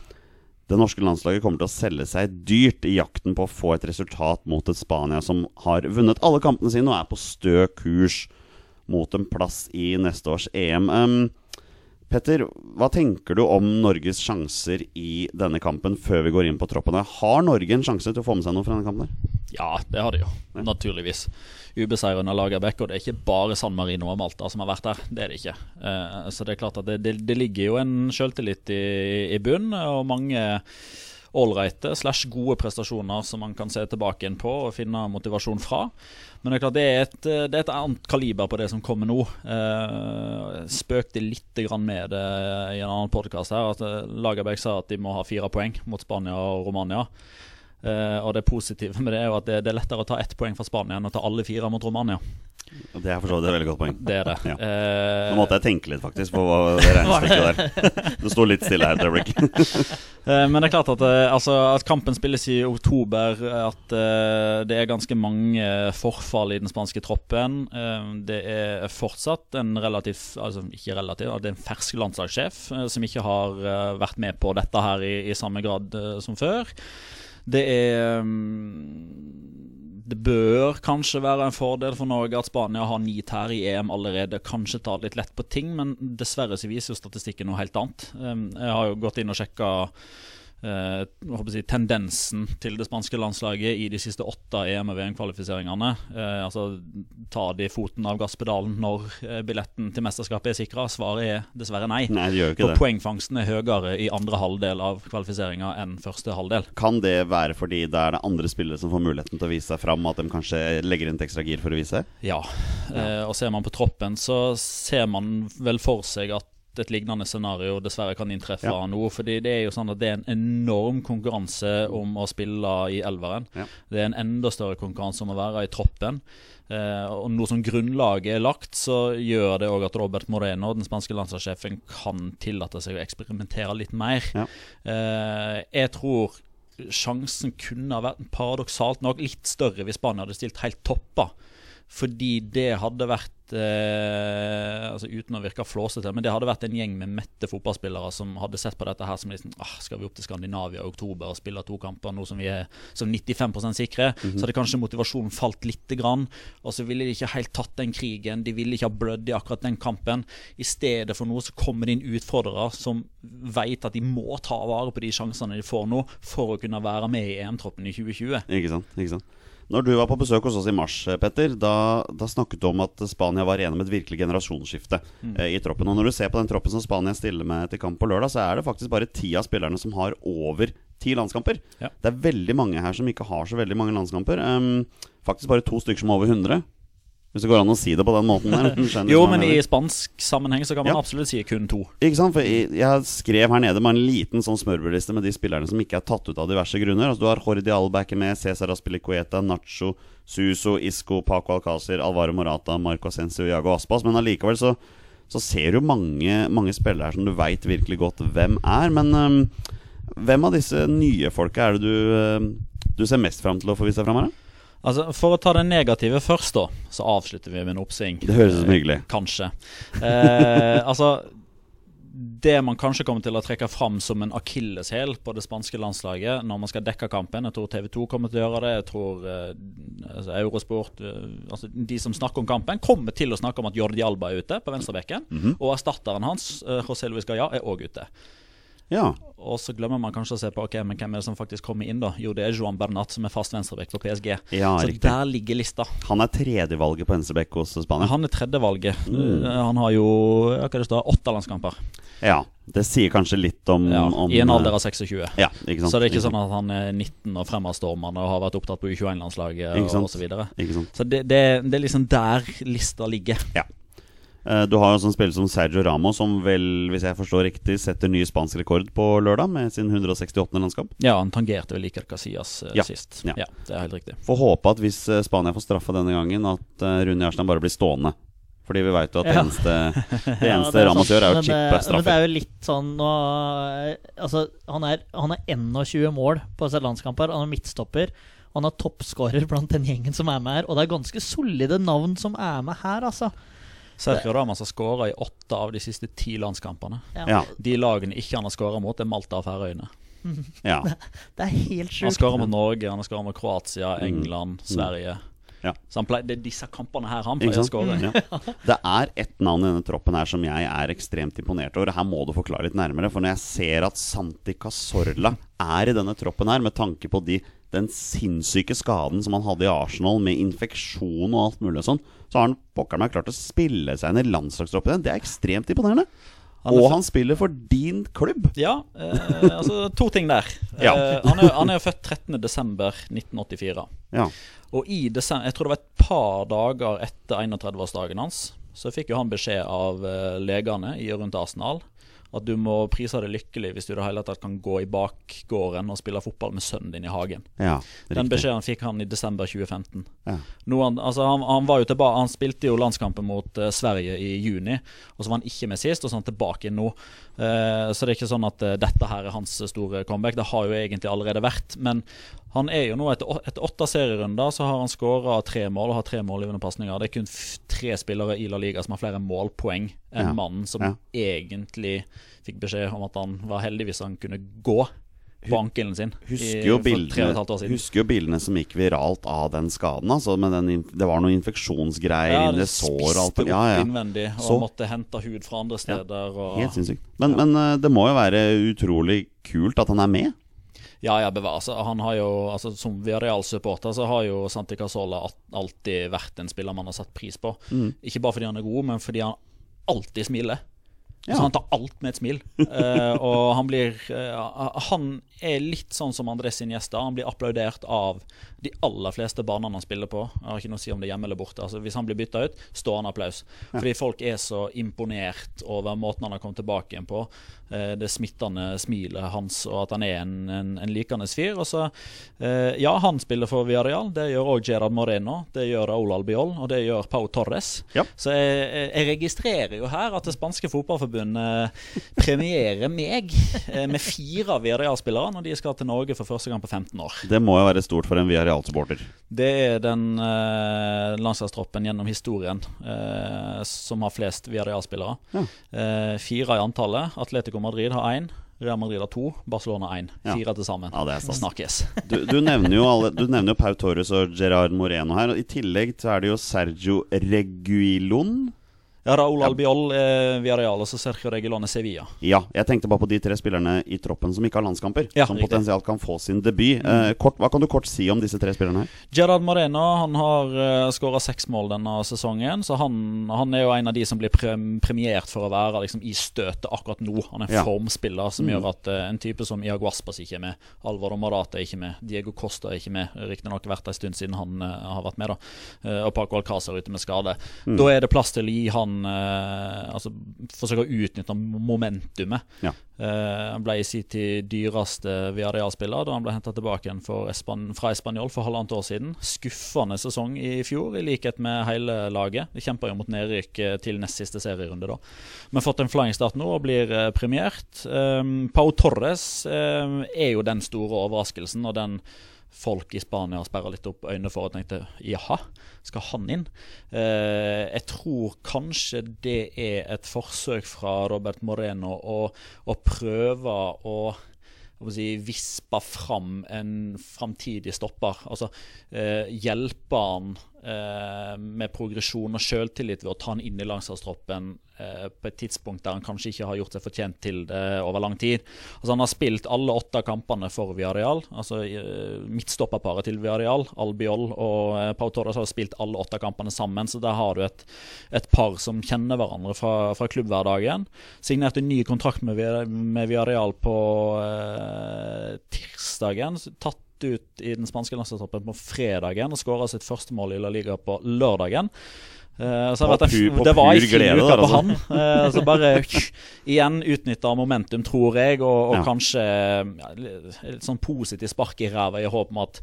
det norske landslaget kommer til å selge seg dyrt i jakten på å få et resultat mot et Spania som har vunnet alle kampene sine og er på stø kurs mot en plass i neste års EM. Um, Petter, hva tenker du om Norges sjanser i denne kampen før vi går inn på troppene? Har Norge en sjanse til å få med seg noe fra denne kampen? Ja, det har de jo. Naturligvis. Ubeseiret under Lagerbäck, og det er ikke bare San Marino og Malta som har vært der. Det er det ikke. Eh, så det er klart at det, det, det ligger jo en sjøltillit i, i bunn, og mange ålreite slash gode prestasjoner som man kan se tilbake igjen på og finne motivasjon fra. Men det er klart det er et, det er et annet kaliber på det som kommer nå. Eh, spøkte litt med det i en annen podkast her. At eh, Lagerbäck sa at de må ha fire poeng mot Spania og Romania. Eh, og det positive med det er jo at det, det er lettere å ta ett poeng fra Spania enn å ta alle fire mot Romania. Det er for så vidt et veldig godt poeng. Det er det. Ja. Eh, Nå måtte jeg tenke litt faktisk på det regnestykket der. Det sto litt stille her et øyeblikk. Eh, Men det er klart at, eh, altså, at kampen spilles i oktober, at det er ganske mange forfall i den spanske troppen. Det er fortsatt en relativt Altså ikke relativt, det er en fersk landslagssjef som ikke har vært med på dette her i, i samme grad som før. Det er mm, Det bør kanskje være en fordel for Norge at Spania har ni tær i EM allerede. Kanskje tar litt lett på ting, men dessverre så viser jo statistikken noe helt annet. Um, Jeg har jo gått inn og sjekka eh, si, tendensen til det spanske landslaget i de siste åtte EM- og VM-kvalifiseringene. Eh, altså, tar de foten av gasspedalen når eh, billetten til mesterskapet er sikra? Svaret er dessverre nei. Nei, det gjør For ikke det. poengfangsten er høyere i andre halvdel av kvalifiseringa enn første halvdel. Kan det være fordi det er det andre spillere som får muligheten til å vise seg fram, at de kanskje legger inn et ekstra gir for å vise seg? Ja. Eh, og ser man på troppen, så ser man vel for seg at et lignende scenario dessverre kan inntreffe Ja. nå. fordi det er jo sånn at det er en enorm konkurranse om å spille i elveren. Ja. Det er en enda større konkurranse om å være i troppen. Eh, og nå som grunnlaget er lagt, så gjør det òg at Robert Moreno, den spanske landslagssjefen, kan tillate seg å eksperimentere litt mer. Ja. Eh, jeg tror sjansen kunne ha vært paradoksalt nok litt større hvis Spania hadde stilt helt toppa. Fordi det hadde vært eh, Altså Uten å virke flåsete, men det hadde vært en gjeng med mette fotballspillere som hadde sett på dette her som liksom ah, Skal vi opp til Skandinavia i oktober og spille to kamper nå som vi er som 95% sikre? Så hadde kanskje motivasjonen falt lite grann. Og så ville de ikke helt tatt den krigen. De ville ikke ha blødd i akkurat den kampen. I stedet for noe så kommer det inn utfordrere som vet at de må ta vare på de sjansene de får nå, for å kunne være med i EM-troppen i 2020. Ikke sant? ikke sant? Når du var på besøk hos oss i mars, eh, Petter, da, da snakket du om at Spania var gjennom et virkelig generasjonsskifte eh, i troppen. Og når du ser på den troppen som Spania stiller med til kamp på lørdag, så er det faktisk bare ti av spillerne som har over ti landskamper. Ja. Det er veldig mange her som ikke har så veldig mange landskamper. Um, faktisk bare to stykker som har over 100. Hvis det går an å si det på den måten der. Jo, men i spansk sammenheng så kan man Ja. absolutt si kun to. Ikke sant? For jeg, jeg skrev her nede med en liten sånn smørbrødliste med de spillerne som ikke er tatt ut av diverse grunner. Altså Du har Jordi Alback med, Cæsar Aspilicueta, Nacho, Suso, Isco, Paco Alcácer, Alvaro Morata, Marco Ascenso, Jago Aspas. Men allikevel så, så ser du mange, mange spillere her som du veit virkelig godt hvem er. Men um, hvem av disse nye folka er det du, øhm, du ser mest fram til å få vise deg fram her? da? Altså, For å ta det negative først, da, så avslutter vi med en oppsving. Det høres ut som hyggelig. Kanskje. Eh, altså det man kanskje kommer til å trekke fram som en akilleshæl på det spanske landslaget når man skal dekke kampen Jeg tror TV 2 kommer til å gjøre det. Jeg tror eh, altså Eurosport eh, altså De som snakker om kampen, kommer til å snakke om at Jordi Alba er ute på venstrebekken. Og erstatteren hans, eh, José Luis Gaya, er òg ute. Ja. Og så glemmer man kanskje å se på ok, men hvem er det som faktisk kommer inn. da Jo, det er Johan Bernat, som er fast venstrebekk for PSG. Ja, så riktig. der ligger lista. Han er tredjevalget på venstrebekk hos Spania. Han er tredjevalget. Mm. Eh, Han har jo hva det stå, åtte landskamper. Ja, Det sier kanskje litt om, Ja, om I en alder av 26. Ja, ikke sant. Så det er ikke sånn at han er 19 og fremadstormende og har vært opptatt på U21-landslaget Ikke osv. Så, videre. Ikke sant. så det, det, det er liksom der lista ligger. Ja. Eh, Du har en sånn spiller som Sergio Ramos, som vel, hvis jeg forstår riktig, setter ny spansk rekord på lørdag med sin 168. landskamp. Ja, han tangerte vel Iker Casillas eh, Ja, sist. ja. Ja. Det er helt riktig. Får håpe at hvis eh, Spania får straffa denne gangen, at Rune Jarstein bare blir stående. Fordi vi veit jo at det Ja. eneste, det Ja, eneste det er Ramos sånn, gjør, er å Men chippe straffer. Men det er jo litt sånn nå Altså, han er, han er 21 mål på sine landskamper. Han er midtstopper. Han er toppskårer blant den gjengen som er med her. Og det er ganske solide navn som er med her, altså. Sergio Ramos har skåra i åtte av de siste ti landskampene. Ja. De lagene ikke han har skåra mot, er Malta og Færøyene. Ja. Det er helt sjukt. Han skårer skåra mot Norge, han har skåra mot Kroatia, England, Sverige. Ja. Så pleier, Det er disse kampene her han pleier å skåre. Ja. Det er ett navn i denne troppen her som jeg er ekstremt imponert over. Her må du forklare litt nærmere. For når jeg ser at Santi Cazorla er i denne troppen her, med tanke på de, den sinnssyke skaden som han hadde i Arsenal, med infeksjon og alt mulig og sånn, så har han pokker meg klart å spille seg inn i landslagstroppen igjen. Det er ekstremt imponerende. Han Og han spiller for din klubb. Ja, eh, altså to ting der. Ja. Eh, han, er, han er jo født 13.12.1984. Ja. Og i desember, jeg tror det var et par dager etter 31-årsdagen hans, så fikk jo han beskjed av eh, legene i og rundt Arsenal at du må prise deg lykkelig hvis du det hele tatt kan gå i bakgården og spille fotball med sønnen din i hagen. ja Den beskjeden fikk han i desember 2015. Ja. Han, altså han, han var jo tilbake Han spilte jo landskampen mot uh, Sverige i juni, og så var han ikke med sist, og så er han tilbake nå. Eh, så det er ikke sånn at eh, dette her er hans store comeback. Det har jo egentlig allerede vært. Men han er jo nå etter, etter åtte serierunder så har han skåra tre mål og har tre målgivende pasninger. Det er kun tre spillere i La Liga som har flere målpoeng enn Ja. mannen som Ja. egentlig fikk beskjed om at han var heldig hvis han kunne gå på ankelen sin Husker jo, bildene, halvt år siden. husker jo bildene som gikk viralt av den skaden. Altså, med den, det var noen infeksjonsgreier Ja, inni sår og alt ja, ja. innvendig og Så- måtte hente hud fra andre steder. Ja. Helt sinnssykt. Men, men eh, det må jo være utrolig kult at han er med. Ja, ja, bevares. Han har jo, altså, som Viareal-supporter så har jo Santi Casola alltid vært en spiller man har satt pris på. Mm. Ikke bare fordi han er god, men fordi han alltid smiler. Ja. Så han tar alt med et smil. Uh, og han blir uh, Han er litt sånn som Andres Iniesta. Han blir applaudert av de aller fleste banene han spiller på. Jeg har ikke noe å si om det er hjemme eller borte. Altså, hvis han blir bytta ut, stående applaus. Fordi folk er så imponert over måten han har kommet tilbake igjen på. Eh, det smittende smilet hans, og at han er en, en, en likende fyr. Og så, eh, ja, han spiller for Villarreal. Det gjør òg Gerard Moreno. Det gjør Ola Albiol, og det gjør Pau Torres. Ja. Så jeg, jeg- registrerer jo her at det spanske fotballforbundet premierer meg eh, med fire Villarreal-spillere når de skal til Norge for første gang på 15 år. Det må jo være stort for en Villarreal-supporter. Det er den eh, landslagstroppen gjennom historien eh, som har flest Villarreal-spillere. Ja. Eh, fire i antallet. Atletico Madrid har én. Real Madrid har to. Barcelona én. Fire Ja. Til sammen. Ja. Snakkes. Du, du, nevner jo alle, du nevner jo Pau Torres og Gerard Moreno her. Og I tillegg så er det jo Sergio Reguilon. Ja, Raúl Albiol eh, via Real og så Sergio Regulone Sevilla. Ja, jeg tenkte bare på de tre spillerne i troppen som ikke har landskamper. Ja, som riktig. potensielt kan få sin debut. Eh, kort, hva kan du kort si om disse tre spillerne her? Gerard Moreno han har eh, skåra seks mål denne sesongen. Så han, han er jo en av de som blir prem premiert for å være liksom, i støtet akkurat nå. Han er en Ja. formspiller som Mm. gjør at eh, en type som Iago Aspas ikke er med, Alvor Morata er ikke med, Diego Costa er ikke med. Riktignok vært en stund siden han eh, har vært med, da. Eh, og Paco Alcázar ute med skade. Mm. Da er det plass til å gi han eh, Altså forsøker å utnytte momentumet. Ja. Eh, han ble i sin tid dyreste Viareal-spiller da han ble henta tilbake igjen Espan fra Español for halvannet år siden. Skuffende sesong i fjor, i likhet med hele laget. De kjemper jo mot nedrykk eh, til nest siste serierunde, da. Men fått en flying start nå og blir premiert. Um, Pau Torres eh, er jo den store overraskelsen og den folk i Spania sperra litt opp øynene for og tenkte jaha, skal han inn? Eh, jeg tror kanskje det er et forsøk fra Robert Moreno å, å prøve å si, vispe fram en framtidig stopper. Altså eh, hjelpe han med progresjon og selvtillit ved å ta han inn i landslagstroppen eh, på et tidspunkt der han kanskje ikke har gjort seg fortjent til det over lang tid. Altså Han har spilt alle åtte kampene for Viareal. Altså eh, Midtstopperparet til Viareal, Albiol og eh, Pau Torres har spilt alle åtte kampene sammen. Så der har du et, et par som kjenner hverandre fra, fra klubbhverdagen. Signerte ny kontrakt med, med Viareal på eh, tirsdagen. Tatt ut i den spanske landslagstroppen på fredagen og skåra sitt første mål i La Liga på lørdagen. Uh, så på pu, på det var ei fin uke på altså. han. Uh, så bare igjen utnytta momentum, tror jeg, og, og Ja. kanskje ja, litt sånn positivt spark i ræva i håp om at,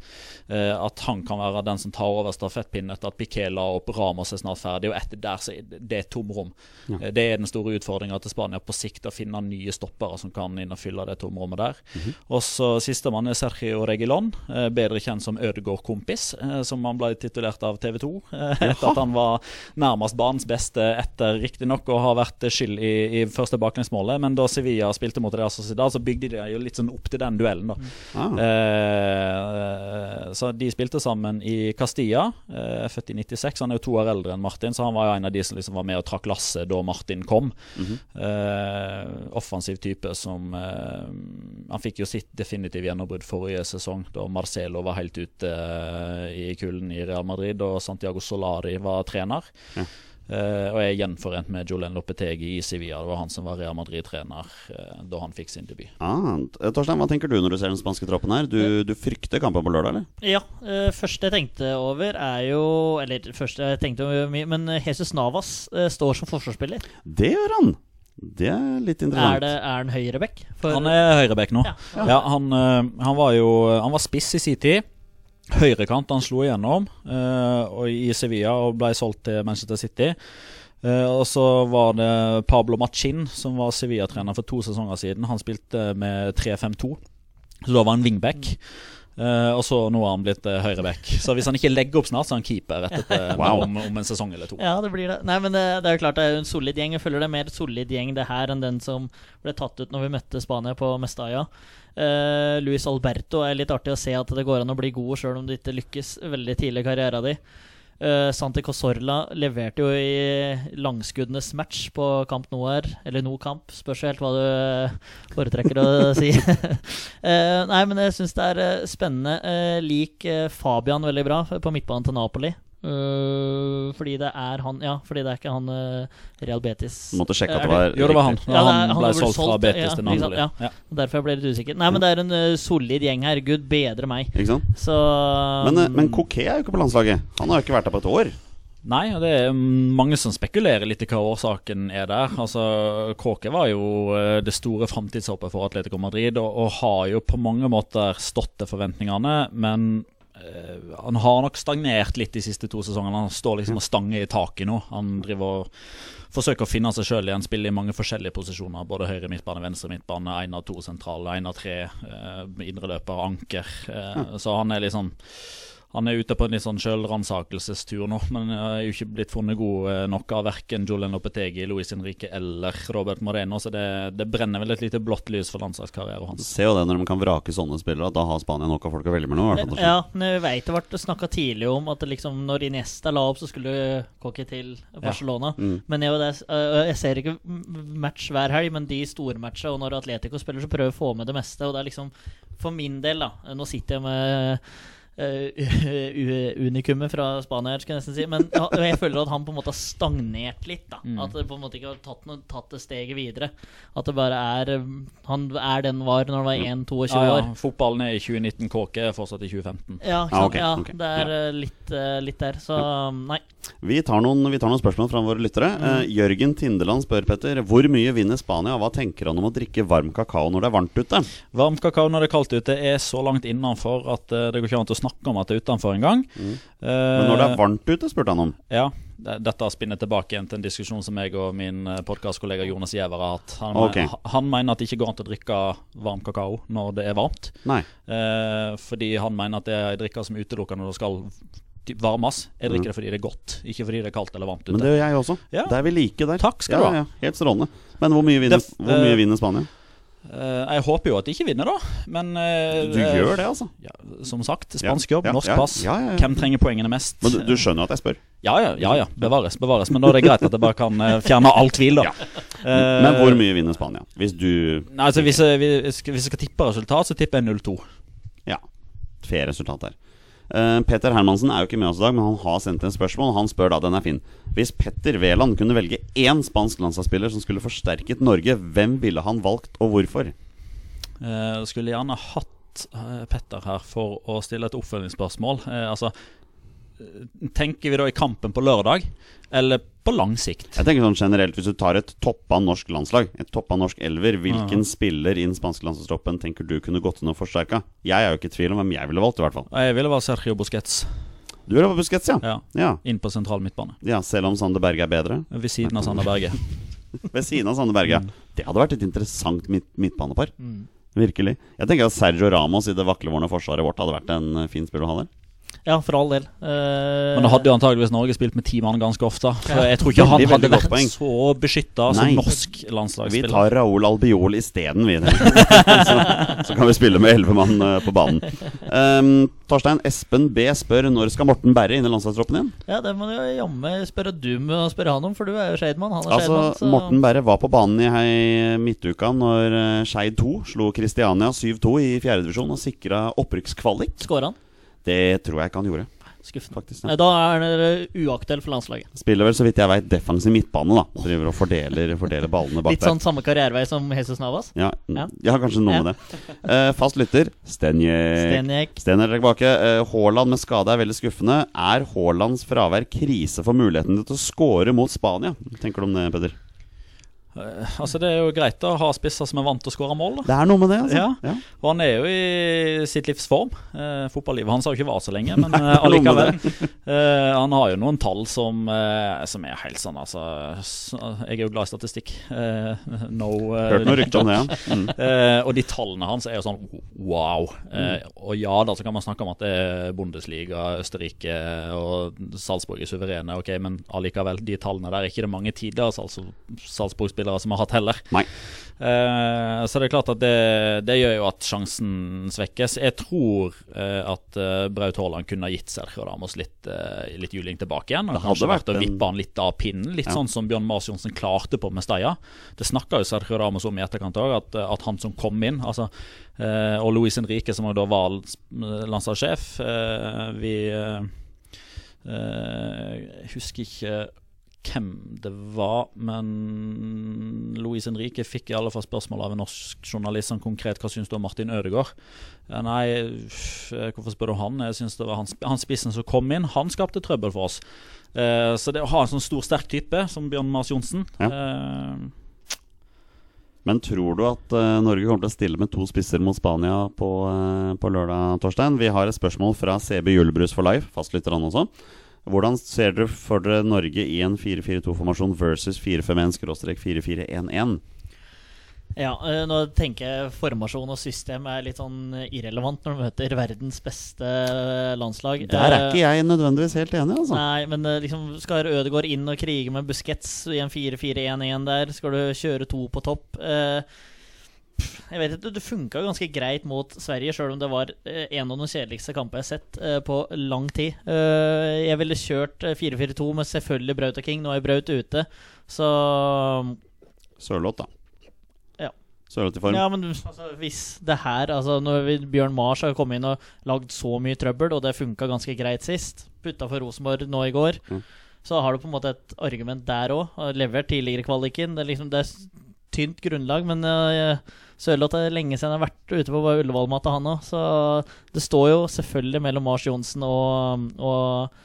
uh, at han kan være den som tar over stafettpinnen etter at Piquet la opp Ramos er snart ferdig, og etter der så er det- tomrom. Ja. Det er den store utfordringa til Spania på sikt, å finne nye stoppere som kan inn og fylle det tomrommet der. Mhm. Og så sistemann er Sergio Regilon, bedre kjent som Ødegård-kompis, som han ble titulert av TV 2 eh, etter at han var nærmest banens beste etter riktignok å ha vært skyld i, i første baklengsmålet. Men da Sevilla spilte mot Real Sociedad, så bygde de jo litt sånn opp til den duellen. da Ah. Eh, så de spilte sammen i Castilla, eh, født i 96. Han er jo to år eldre enn Martin, så han var jo en av de som liksom var med og trakk lasset da Martin kom. Mhm. Eh, offensiv type som eh, Han fikk jo sitt definitive gjennombrudd forrige sesong, da Marcelo var helt ute eh, i kulden i Real Madrid, og Santiago Solari var trener. Ja. Eh, og er gjenforent med Julen Lopetegi i Sevilla. Det var han som var Real Madrid-trener uh, da han fikk sin debut. Ah, Torstein, hva tenker du når du ser den spanske troppen her? Du, du frykter kampen på lørdag, eller? Ja, Uh, første jeg tenkte over er jo Eller første jeg tenkte over mye, men Jesus Navas står som forsvarsspiller. Det gjør han! Det er litt Er, interessant. det, er han høyreback? For- Han er høyreback nå. Ja. Ja, han, han var jo Han var spiss i sin tid. Høyrekant han slo igjennom eh, i Sevilla og ble solgt til Manchester City. Eh, og så var det Pablo Machin, som var Sevilla-trener for to sesonger siden. Han spilte med 3-5-2, så da var han wingback. Eh, og så nå har han blitt uh, høyreback. Så hvis han ikke legger opp snart, så er han keeper etter, Wow. om, om en sesong eller to. Ja, det blir det. Nei, men det, det er jo klart det er en solid gjeng. Jeg føler det er mer solid gjeng det her enn den som ble tatt ut når vi møtte Spania på Mestalla. Uh, Luis Alberto er litt artig å se at det går an å bli god sjøl om du ikke lykkes veldig tidlig i karrieren din. Uh, Santi Cosorla leverte jo i langskuddenes match på Camp her eller No Camp, spørs helt hva du foretrekker å si. uh, nei, men jeg syns det er eh, spennende. Uh, lik eh, Fabian veldig bra på midtbanen til Napoli. Eh, fordi det er han Ja, fordi det er ikke han uh, Real Betis. Måtte sjekke at Er det var Jo, det var han. Ja, han han ble ble solgt fra Betis ja, til Napoli. ja. Ja. Derfor jeg ble litt usikker. Nei, men det er en uh, solid gjeng her. Gud bedre meg. Ikke sant? Så Men, eh, um, men Coquet er jo ikke på landslaget. Han har jo ikke vært der på et år. Nei, og det er mange som spekulerer litt i hva årsaken er der. Altså, Kåke var jo eh, det store framtidshåpet for Atletico Madrid, og, og har jo på mange måter stått til forventningene, men eh, han har nok stagnert litt de siste to sesongene. Han står liksom og stanger i taket nå. Han driver og forsøker å finne seg sjøl igjen, spiller i mange forskjellige posisjoner. Både høyre midtbane, venstre midtbane, én av to sentrale, én av tre eh, indreløper, anker. Eh, Så han er liksom han er ute på en litt sånn sjølransakelsestur nå, men er jo ikke blitt funnet god eh, nok av verken Julen Lopetegi, Luis Henrique eller Robert Moreno, så det, det brenner vel et lite blått lys for landslagskarrieren hans. Se jo det når de kan vrake sånne spillere, at da har Spania nok av folk å velge mellom. nå. hvert fall. Ja, men jeg vet det ble snakka tidlig om at det liksom når Iniesta la opp, så skulle Cocky til Barcelona. Mm. Men jeg, jeg ser ikke match hver helg, men de stormatcha, og når Atletico spiller, så prøver jeg å få med det meste. Og det er liksom, for min del, da Nå sitter jeg med uh, unikummet fra Spania, her, skal jeg nesten si. Men ja, jeg føler at han på en måte har stagnert litt. da Mm. At det på en måte ikke har tatt, noe, tatt det steget videre. At det bare er um, Han er den var når han var 1-22 Ja, ja, år. fotballen er i 2019, Kåke er fortsatt i 2015. Ja, Ah, okay, ja, okay. det er uh, litt, uh, litt der. Så um, nei. Vi tar, noen, vi tar noen spørsmål fra våre lyttere. Uh, Jørgen Tindeland spør Petter hvor mye vinner Spania. Hva tenker han om å drikke varm kakao når det er varmt ute? Varm kakao når det er kaldt ute er så langt innenfor at eh, det går ikke an å snakke om at det er utenfor en gang Men når det er varmt ute, spurte han om. Ja, Dette spinner tilbake igjen til en diskusjon som jeg og min podkastkollega Jonas Giæver har hatt. Han, Ok. han mener at det ikke går an å drikke varm kakao når det er varmt. Nei. Uh, fordi han mener at det er en drikke som utelukkende det skal varmes. Jeg drikker det fordi det er godt, ikke fordi det er kaldt eller varmt ute. Mm. Men det gjør jeg også. Ja. Det er vi like der. Takk skal ja, du ha. Ja, helt strålende. Men hvor mye vinner, Det- hvor mye eh, vinner Spania? Eh, jeg håper jo at de ikke vinner, da. Men eh, Du gjør det, altså? Ja, som sagt, spansk jobb, ja, norsk pass. ja. Hvem trenger poengene mest? Men du, du skjønner at jeg spør? Ja, ja, ja, ja. Bevares, bevares. Men da er det greit at jeg bare kan eh, fjerne all tvil, da. Eh, Men hvor mye vinner Spania? Hvis du Nei, altså, hvis, jeg, hvis jeg skal tippe resultat, så tipper jeg 0-2. Ja, fair resultat der. Eh, Peter Hermansen er jo ikke med oss i dag, men han har sendt en spørsmål. Han spør da, den er fin. Hvis Petter Wæland kunne velge én spansk landslagsspiller som skulle forsterket Norge, hvem ville han valgt, og hvorfor? Uh, skulle gjerne hatt uh, Petter her for å stille et oppfølgingsspørsmål. Uh, altså Tenker vi da i kampen på lørdag, eller på lang sikt? Jeg tenker sånn generelt, Hvis du tar et toppa norsk landslag, et toppa norsk elver, hvilken spiller i den spanske landslagstroppen tenker du kunne gått inn og forsterka? Jeg er jo ikke i tvil om hvem jeg ville valgt, i hvert fall. Jeg ville valgt Sergio Busquets. Du ville valgt Busquets, ja. Ja, ja. inn på sentral midtbane. Ja, Selv om Sander Berge er bedre? Ved siden av Sander Berge. Ved siden av Sander Berge. ja. Det hadde vært et interessant midt midtbanepar. Virkelig. Jeg tenker at Sergio Ramos i det vaklevårende forsvaret vårt hadde vært en eh, fin spiller å ha der. Ja, for all del. Uh, Men da hadde jo antageligvis Norge spilt med ti mann ganske ofte. For jeg tror ikke han Veldig, hadde vært poeng. så beskytta som Nei. norsk Vi landslagsspiller. tar Raoul Albiol isteden, vi. så, så kan vi spille med elleve mann eh, på banen. Um, Torstein Espen B spør når skal Morten Berre inn i landslagstroppen igjen? Ja, det må du jo jammen spørre du med å spørre han om, for du er jo Skeidmann. Han er Altså, Skeidmann. så- Morten Berre var på banen i hei midtuka når eh, Skeid 2 slo Kristiania 7-2 i fjerdedivisjon og sikra opprykkskvalik. Skåra han? Det tror jeg ikke han gjorde. Skuffende. faktisk ja. Da er han uaktuell for landslaget. Spiller vel, så vidt jeg veit, defensiv midtbane. da Driver og fordeler, fordeler ballene bak Litt sånn samme karrierevei som Jesus Navas. Ja, Ja. ja. kanskje noe med det. Uh, fast lytter, Stenjek. Stenjek. Sten er tilbake. Eh, Haaland med skade er veldig skuffende. Er Haalands fravær krise for muligheten til å score mot Spania? Tenker du om det, Peder? Eh, Altså Det er jo greit å ha spisser som er vant til å skåre mål. da Det er noe med det, altså. Ja. Og han er jo i sitt livs form. Eh, fotballivet hans har jo ikke vart så lenge, men eh, allikevel. Eh, han har jo noen tall som, eh, som er helt sånn, altså Jeg er jo glad i statistikk. Eh, no Hørt noe rykte om det, ja. Mm. Eh, og de tallene hans er jo sånn wow. Eh, og ja, da så kan man snakke om at det er Bundesliga, Østerrike og Salzburg er suverene, ok, men allikevel, de tallene der er ikke det mange tidligere Salz Salzburg-spillere som har hatt heller. Nei. Uh, så det er klart at det, det gjør jo at sjansen svekkes. Jeg tror uh, at uh, Braut Haaland kunne ha gitt Sergio Ramos litt, litt juling tilbake igjen. Og Det hadde kanskje vært å vippe han litt av pinnen, litt Ja. sånn som Bjørn Mars Johnsen klarte på Mestalla. Det snakka jo Sergio Ramos om i etterkant òg, at, at han som kom inn altså, Og Luis Henrique, som da var landslagssjef Vi husker ikke hvem det var, men Louise Henrique fikk i alle fall spørsmål av en norsk journalist sånn konkret hva syns du om Martin Ødegaard. Nei, hvorfor spør du om han? Jeg synes det var han, han spissen som kom inn. Han skapte trøbbel for oss. Eh, så det å ha en sånn stor, sterk type som Bjørn Mars Johnsen Ja. eh, Men tror du at eh, Norge kommer til å stille med to spisser mot Spania på, eh, på lørdag, Torstein? Vi har et spørsmål fra CB Julebrus for life, fastlytter han også. Hvordan ser dere for dere Norge i en 4-4-2-formasjon versus 4-5-1-4-4-1-1? Ja, eh, nå tenker jeg formasjon og system er litt sånn irrelevant når du møter verdens beste landslag. Der er Eh, ikke jeg nødvendigvis helt enig, altså. Nei, men eh, liksom skal Ødegaard inn og krige med Busquets i en 4-4-1-1 der? Skal du kjøre to på topp? Eh, jeg vet ikke, Det funka ganske greit mot Sverige, sjøl om det var eh, en av de kjedeligste kampene jeg har sett eh, på lang tid. Eh, jeg ville kjørt eh, 4-4-2 med selvfølgelig Braut og King. Nå er Braut ute, så Sørloth, da. Ja. Sørloth i form. Ja, men altså, hvis det her altså, Når Bjørn Mars har kommet inn og lagd så mye trøbbel, og det funka ganske greit sist, putta for Rosenborg nå i går, Mm. så har du på en måte et argument der òg. Levert tidligere kvaliken. Det er liksom det er tynt grunnlag, men uh, Sørloth er lenge siden jeg har vært ute på Ullevål-matta, han òg. Så det står jo selvfølgelig mellom Mars Johnsen og, og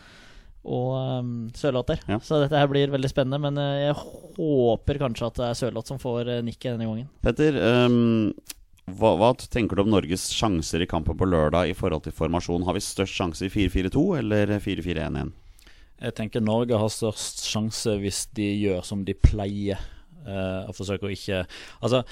og um, Sørloth der. Ja. Så dette her blir veldig spennende. Men eh, jeg håper kanskje at det er Sørloth som får uh, nikket denne gangen. Petter, um, hva, hva tenker du om Norges sjanser i kampen på lørdag i forhold til formasjon? Har vi størst sjanse i 4-4-2 eller 4-4-1-1? Jeg tenker Norge har størst sjanse hvis de gjør som de pleier. Uh, og forsøker å ikke Altså,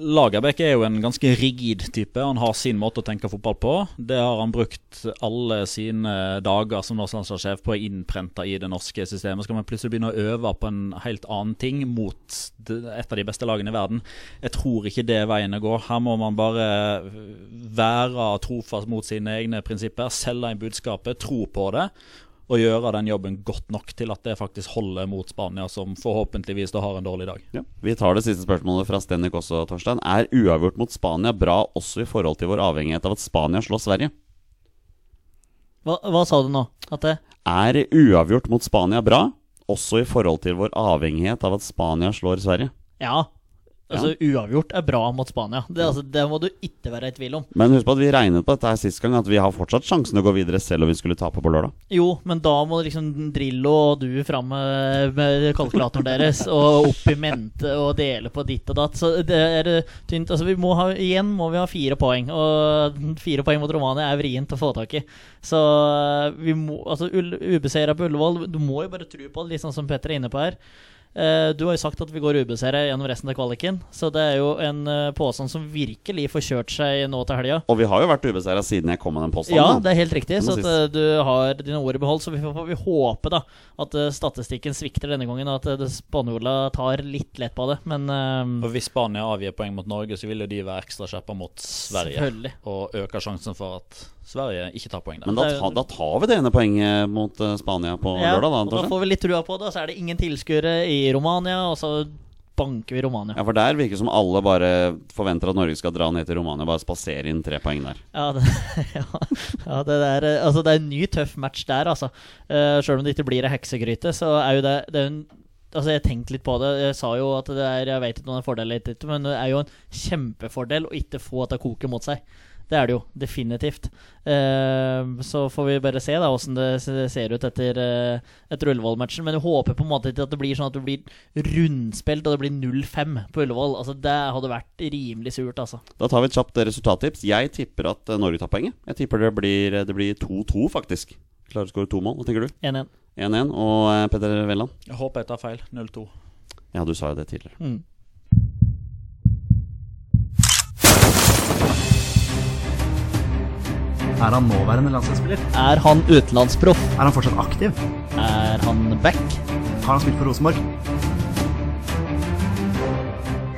Lagerbäck er jo en ganske rigid type. Han har sin måte å tenke fotball på. Det har han brukt alle sine dager som norsk landslagssjef på å innprente i det norske systemet. Skal man plutselig begynne å øve på en helt annen ting mot et av de beste lagene i verden? Jeg tror ikke det er veien å gå. Her må man bare være trofast mot sine egne prinsipper, selge inn budskapet, tro på det og gjøre den jobben godt nok til at det faktisk holder mot Spania, som forhåpentligvis da har en dårlig dag. Ja. Vi tar det siste spørsmålet fra Stenik også, Torstein. Er uavgjort mot Spania bra også i forhold til vår avhengighet av at Spania slår Sverige? Hva, hva sa du nå? At det Er uavgjort mot Spania bra, også i forhold til vår avhengighet av at Spania slår Sverige? Ja. Altså, Uavgjort er bra mot Spania. Det, altså, det må du ikke være i tvil om. Men husk på at vi regnet på dette her sist gang, at vi har fortsatt sjansen å gå videre selv om vi skulle tape på lørdag. Jo, men da må liksom Drillo og du fram med, med kalkulatoren deres og opp i mente og dele på ditt og datt. Så det er tynt. Altså, vi må ha, igjen må vi ha fire poeng, og fire poeng mot Romania er vrient å få tak i. Så vi må Altså, ubeseira på Ullevål, du må jo bare tro på det, litt sånn som Petter er inne på her. Uh, du har jo sagt at vi går ubeseiret gjennom resten av kvaliken. Så det er jo en uh, påstand som virkelig får kjørt seg nå til helga. Og vi har jo vært ubeseiret siden jeg kom med den påstanden. Ja, det er helt riktig. Så at, uh, du har dine ord i behold. Så vi får vi håpe da at statistikken svikter denne gangen, og at spanjola tar litt lett på det. Men Og Hvis Spania avgir poeng mot Norge, så vil jo de være ekstra skjerpa mot Sverige. Selvfølgelig. Og øker sjansen for at Sverige ikke tar poeng der. Men da, ta, da tar vi det ene poenget mot Spania på ja, lørdag, da. Da får vi litt trua på det, og så er det ingen tilskuere i Romania, og så banker vi Romania. Ja, For der virker det som alle bare forventer at Norge skal dra ned til Romania og bare spasere inn tre poeng der. Ja, det, ja, ja, det, der, altså, det er en ny tøff match der, altså. Uh, Sjøl om det ikke blir ei heksegryte, så er jo det, det er en Altså Jeg tenkte litt på det. Jeg sa jo at det er Jeg vet ikke om det er en fordel men det er jo en kjempefordel å ikke få at det koker mot seg. Det er det jo definitivt. Uh, så får vi bare se da åssen det ser ut etter, uh, etter Ullevål-matchen. Men jeg håper på en måte ikke at det blir sånn at det blir rundspilt og det blir 0-5 på Ullevål. Altså Det hadde vært rimelig surt, altså. Da tar vi et kjapt resultattips. Jeg tipper at uh, Norge tar poenget. Jeg tipper det blir 2-2, faktisk. Klarer å skåre to mål. Hva tenker du? 1-1. 1-1. Og Petter Velland? Jeg håper jeg tar feil. 0-2. Ja, du sa jo det tidligere. Mm. Er han nåværende landslagsspiller? Er han utenlandsproff? Er han fortsatt aktiv? Er han back? Har han spilt for Rosenborg?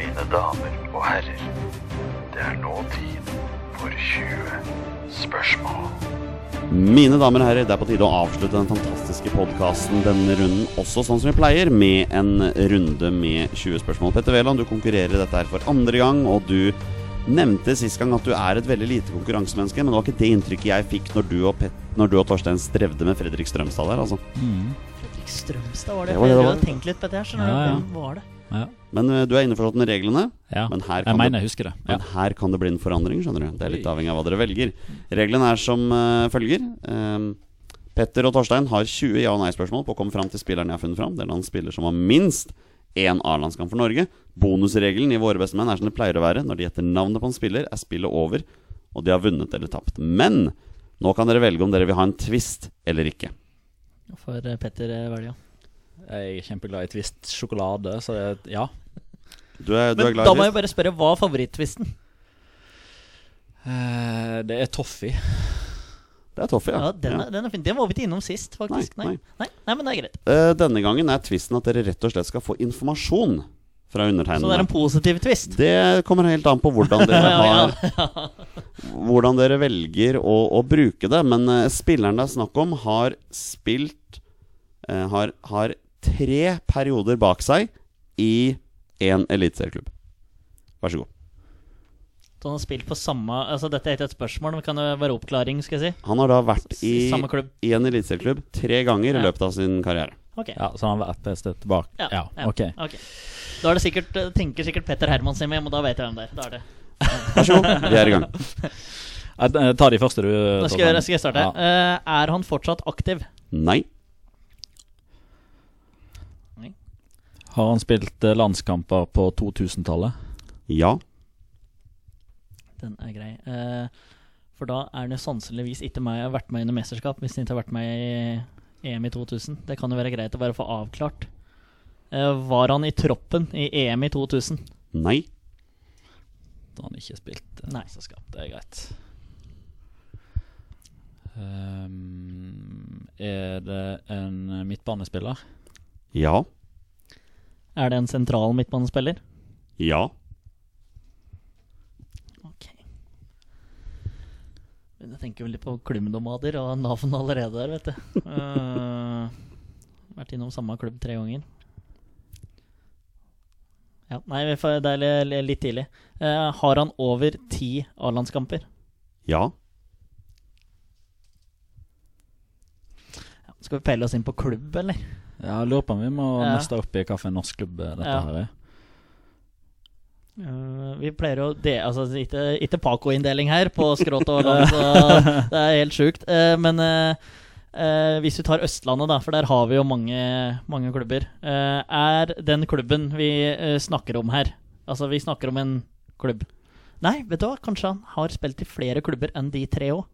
Mine damer og herrer, det er nå tid for 20 spørsmål. Mine damer og herrer, det er på tide å avslutte den fantastiske podkasten denne runden også sånn som vi pleier, med en runde med 20 spørsmål. Petter Wæland, du konkurrerer i dette her for andre gang, og du nevnte sist gang at du er et veldig lite konkurransemenneske, men det var ikke det inntrykket jeg fikk når du og, Pet, når du og Torstein strevde med Fredrik Strømstad der, altså. Mm. Fredrik Strømstad var det. Det var det det jeg hadde tenkt litt på dette her, skjønner Ja, ja. du. Hvem var det? Ja. Men uh, du er innforstått med reglene. ja. Men her Jeg kan mener det jeg husker det. Ja. Men her kan det bli en forandring, skjønner du. Det er litt avhengig av hva dere velger. Reglene er som uh, følger. Um, Petter og Torstein har 20 ja- og nei-spørsmål på å komme fram til spilleren jeg har funnet fram. Det er en spiller som har minst én A-landskamp for Norge. Bonusregelen i Våre beste menn er som det pleier å være. Når de gjetter navnet på en spiller, er spillet over, og de har vunnet eller tapt. Men nå kan dere velge om dere vil ha en twist eller ikke. For eh, Petter eh. Jeg er kjempeglad i Twist sjokolade, så jeg, ja. Du er, du er Men glad da må jeg bare spørre, hva er favorittvisten? Uh, det er toffee. Det er Toffee, Ja, ja. den, er, den er fin. Det var vi ikke innom sist, faktisk. Nei, Nei, nei. nei, men det er greit. Eh, denne gangen er tvisten at dere rett og slett skal få informasjon fra Så det er en positiv twist. Det kommer helt an på hvordan dere har hvordan dere velger å, å bruke det. Men eh, spilleren det er snakk om, har spilt eh, har, har tre perioder bak seg i én eliteserieklubb. Vær så god. Så han har spilt på samme Altså Dette er ikke et spørsmål, men kan det være oppklaring, skal jeg si? Han har da vært i, I samme klubb. i en eliteserieklubb tre ganger i løpet av sin karriere. Okay. Ja, Så han har vært et sted tilbake? Ja, Ja, ja, ok. ok. Da er det sikkert, eh, tenker sikkert Petter Hermansen med, og da vet jeg hvem det er. Da er det Vær så god, vi er i gang. Jeg tar de første, du. Da skal jeg, skal jeg starte. Ja. Uh, er han fortsatt aktiv? Nei. Har han spilt eh, landskamper på 2000-tallet? Ja. Den er grei. Uh, for da er det sannsynligvis ikke meg jeg har vært med i noe mesterskap, hvis han ikke har vært med i, EM i 2000? Det kan jo være greit å bare få avklart. Uh, var han i troppen i EM i 2000? Nei. Da har han ikke spilt eh, Nei. mesterskap. Det er greit. Um, er det en midtbanespiller? Ja. Er det en sentral midtbanespiller? Ja. Ok. Men jeg tenker jo litt på klubbnomader og navn allerede der, vet du. uh, vært innom samme klubb tre ganger. Ja, nei, det er li- li- litt tidlig. Uh, har han over ti A-landskamper? Ja. Skal vi pelle oss inn på klubb, eller? Ja, lurer på om vi må Ja. nøste opp i hvilken norsk klubb dette Ja. her er. Eh, vi pleier å de, Altså, ikke, ikke Paco-inndeling her på skrått og land, så det er helt sjukt. Uh, men uh, eh, hvis vi tar Østlandet, da, for der har vi jo mange, mange klubber. eh, er den klubben vi snakker om her Altså, vi snakker om en klubb. Nei, vet du hva? Kanskje han har spilt i flere klubber enn de tre òg.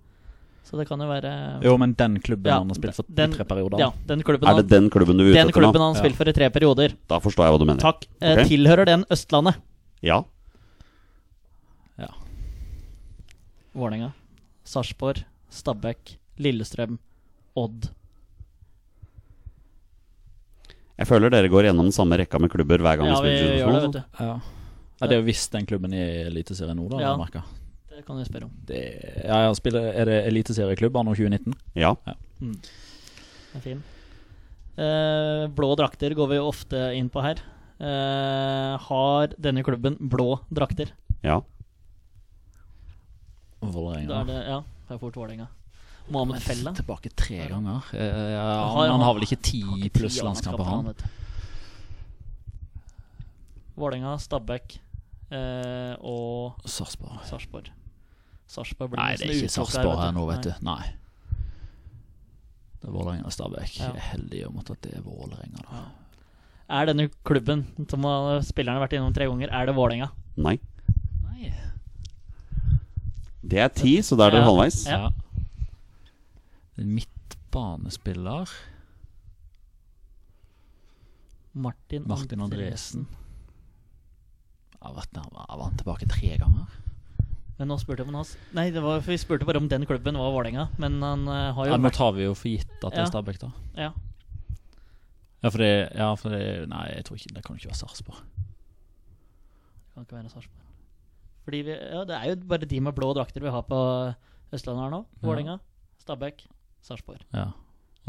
Så det kan jo være Jo, men den klubben Ja, han har spilt for den- i tre perioder. Ja, den klubben, Er det den klubben du er nå? den klubben han har spilt for i tre perioder. Da forstår jeg hva du mener. Takk. Okay. Ok. Tilhører den Østlandet? Ja. Ja. Vålerenga, Sarpsborg, Stabæk, Lillestrøm, Odd. Jeg føler dere går gjennom den samme rekka med klubber hver gang Ja, vi spiller gjør det, vet du. Ja. ja, Det er jo visst den klubben i Eliteserien nå, da. Ja. Det kan jeg spørre om. Det, ja, ja, spiller, er det eliteserieklubb anno 2019? Ja. Det er fin. Eh, blå drakter går vi jo ofte inn på her. Eh, har denne klubben blå drakter? Ja. Vålerenga. er det, ja, det er fort Vålerenga. Mohammed Fella? Tilbake tre ganger. Uh, ja, Han han, har- han har vel ikke ti pluss landskamper, han? Vålerenga, Stabæk uh, og Sarpsborg. Sarpsborg. Sarpsborg blir Nei, det er ikke Sarpsborg her nå, vet Nei. du. Nei. Det er Vålerenga og Stabæk. Ja. Jeg er heldig om at det er Vålerenga, da. Er denne klubben som har- spillerne har vært innom tre ganger, er det Vålerenga? Nei. Nei. Det er ti, så da er dere Ja. halvveis. Ja. Midtbanespiller Martin, Martin Andresen. Har vært han tilbake tre ganger? Men nå spurte han har- Nei, det var, vi spurte bare om den klubben var Vålerenga. Men han uh, har jo Ja, nå tar vi jo for gitt at det er Stabæk, da. ja. Ja, for det, ja, for det Nei, jeg tror ikke det kan ikke være Sarpsborg. Det kan ikke være Sarpsborg. Fordi vi, ja, Det er jo bare de med blå drakter vi har på Østlandet her nå. Ja. Vålerenga, Stabæk, Sarpsborg. Ja.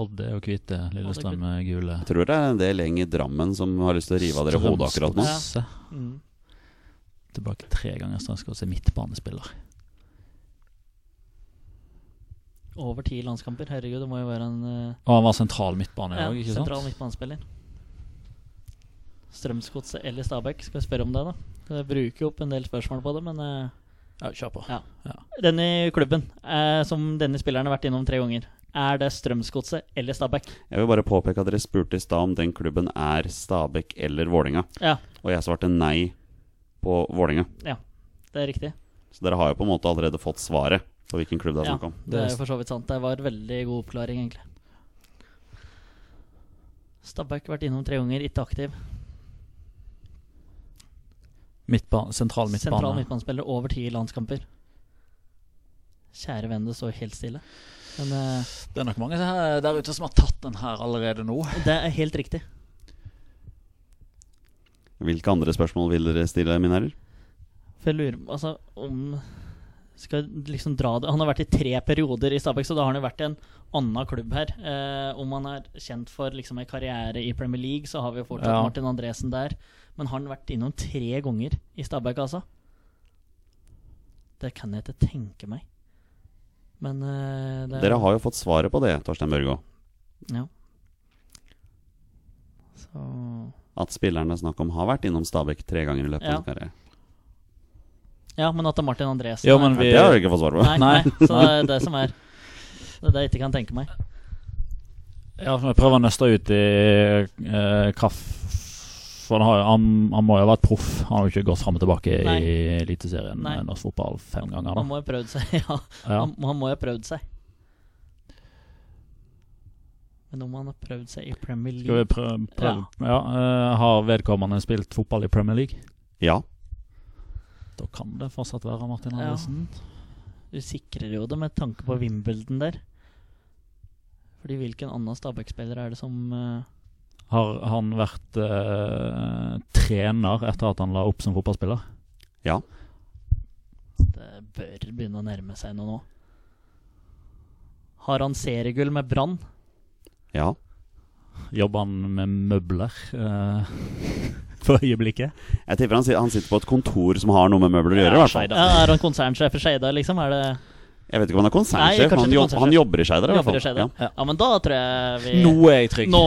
Odde er jo hvite, Lillestrøm er gule. Jeg tror det er en del gjeng i Drammen som har lyst til å rive av dere hodet akkurat nå. Ja. Mm. Tilbake tre ganger Strømsgodset se midtbanespiller. Over ti landskamper. Herregud, det må jo være en eh, Og han var sentral midtbane i ja, ikke sant? sentral midtbanespiller. Strømsgodset eller Stabæk? Skal vi spørre om det, da? Jeg bruker jo opp en del spørsmål på det, men eh, Ja, kjør på. Ja. Ja. Denne klubben, eh, som denne spilleren har vært innom tre ganger, er det Strømsgodset eller Stabæk? Jeg vil bare påpeke at dere spurte i stad om den klubben er Stabæk eller Vålinga Ja, Og jeg svarte nei på Vålinga Ja, det er riktig. Så dere har jo på en måte allerede fått svaret på hvilken klubb det er Ja, snakk om. det er for så vidt sant. Det var veldig god oppklaring, egentlig. Stabæk vært innom tre ganger, ikke aktiv. Midtbane, sentral midtbane. Sentral midtbanespiller, over ti landskamper. Kjære venn, det står helt stille. Men uh, Det er nok mange der ute som har tatt den her allerede nå. det er helt riktig. Hvilke andre spørsmål vil dere stille, mine herrer? For jeg lurer altså, om Skal liksom dra det Han har vært i tre perioder i Stabæk, så da har han jo vært i en annen klubb her. Eh, om han er kjent for liksom en karriere i Premier League, så har vi jo fortsatt Ja. Martin Andresen der. Men har han vært innom tre ganger i Stabæk, altså? Det kan jeg ikke tenke meg. Men eh, det er- Dere har jo fått svaret på det, Torstein Børgo. Ja. Så At spillerne det er snakk om, har vært innom Stabæk tre ganger i løpet Ja. av sin karriere. Ja, men at det er Martin Andresen Jo, men vi Det har du ikke fått svar på. Nei, nei. Nei. Så det er det som er Det er det jeg ikke kan tenke meg. Ja, vi prøver å nøste ut i eh, Kaff For han, har, han, han må jo ha vært proff. Han har jo ikke gått fram og tilbake Nei. i Eliteserien Nei. norsk fotball fem ganger. Han må jo ha prøvd seg, ja. ja. Han, han må jo ha prøvd seg. Men om han har prøvd seg i Premier League Skal vi prøve, prøve. Ja. eh, Har vedkommende spilt fotball i Premier League? Ja. Da kan det fortsatt være Martin Ja. Du sikrer jo det med tanke på Wimbledon der. Fordi hvilken annen Stabæk-spiller er det som uh... Har han vært uh, trener etter at han la opp som fotballspiller? Ja. Det bør begynne å nærme seg noe nå. Har han seriegull med Brann? Ja. Jobber han med møbler eh, for øyeblikket? Jeg tipper han, han sitter på et kontor som har noe med møbler å gjøre. Ja, Ja, er han konsernsjef i Skeidar, liksom? Er det Jeg vet ikke om han er konsernsjef, men han, jobb, han jobber i Skeidar. Ja. Ja. men da tror jeg vi Nå er jeg trygg. Nå!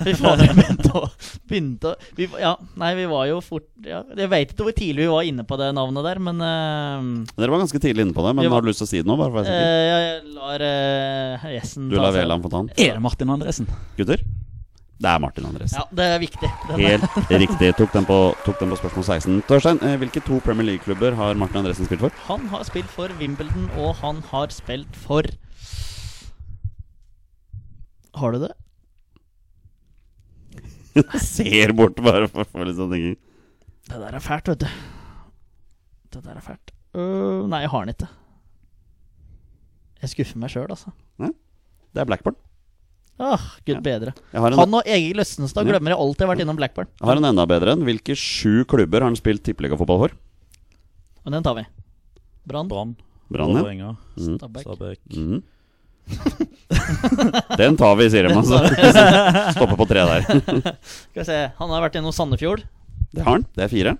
Fy fader, begynte å, begynte å vi, Ja, nei, vi var jo fort ja, Jeg vet ikke hvor tidlig vi var inne på det navnet der, men uh, Dere var ganske tidlig inne på det, men var- har du lyst til å si det nå? Bare for å være sikker? eh, Jeg lar uh, gjesten Du ta lar Veland få ta den. Er det Martin Andresen? Gutter? Det er Martin Andres. Ja, det er viktig. Helt riktig. Tok den, på, tok den på spørsmål 16. Torstein, eh, hvilke to Premier League-klubber har Martin Andresen spilt for? Han har spilt for Wimbledon, og han har spilt for Har du det? Ser bort bare for å få litt sånn ting. Det der er fælt, vet du. Det der er fælt. Uh, nei, jeg har den ikke. Jeg skuffer meg sjøl, altså. Det er Blackburn. Åh, gud Ja. bedre. En, Han og Egil Østenstad glemmer jeg alltid har vært innom Blackburn. jeg har en enda bedre en. Hvilke sju klubber har han spilt tippeligafotball for? Og den tar vi. Brann, Brann, Brann, ja. Vålerenga, Mhm. Stabæk. Mm. Den tar vi, sier de. Altså. Stopper på tre der. Skal vi se. Han har vært innom Sandefjord. Det har han. Det er fire.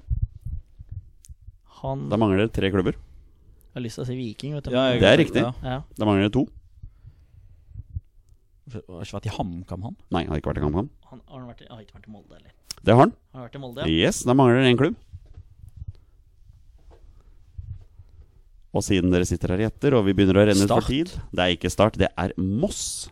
Han Da mangler det tre klubber. Jeg har lyst til å si Viking, vet du. Ja, jeg- Det er riktig. Ja. Ja. Da mangler det to. Har ikke vært i HamKam, han? Nei, han har ikke vært i HamKam. han. Har, han vært i, har ikke vært i Molde, eller? Det har han. Han har vært i Molde, ja. Yes, da mangler det én klubb. Og siden dere sitter her i etter og vi begynner å renne ut for tid Det er ikke Start, det er Moss.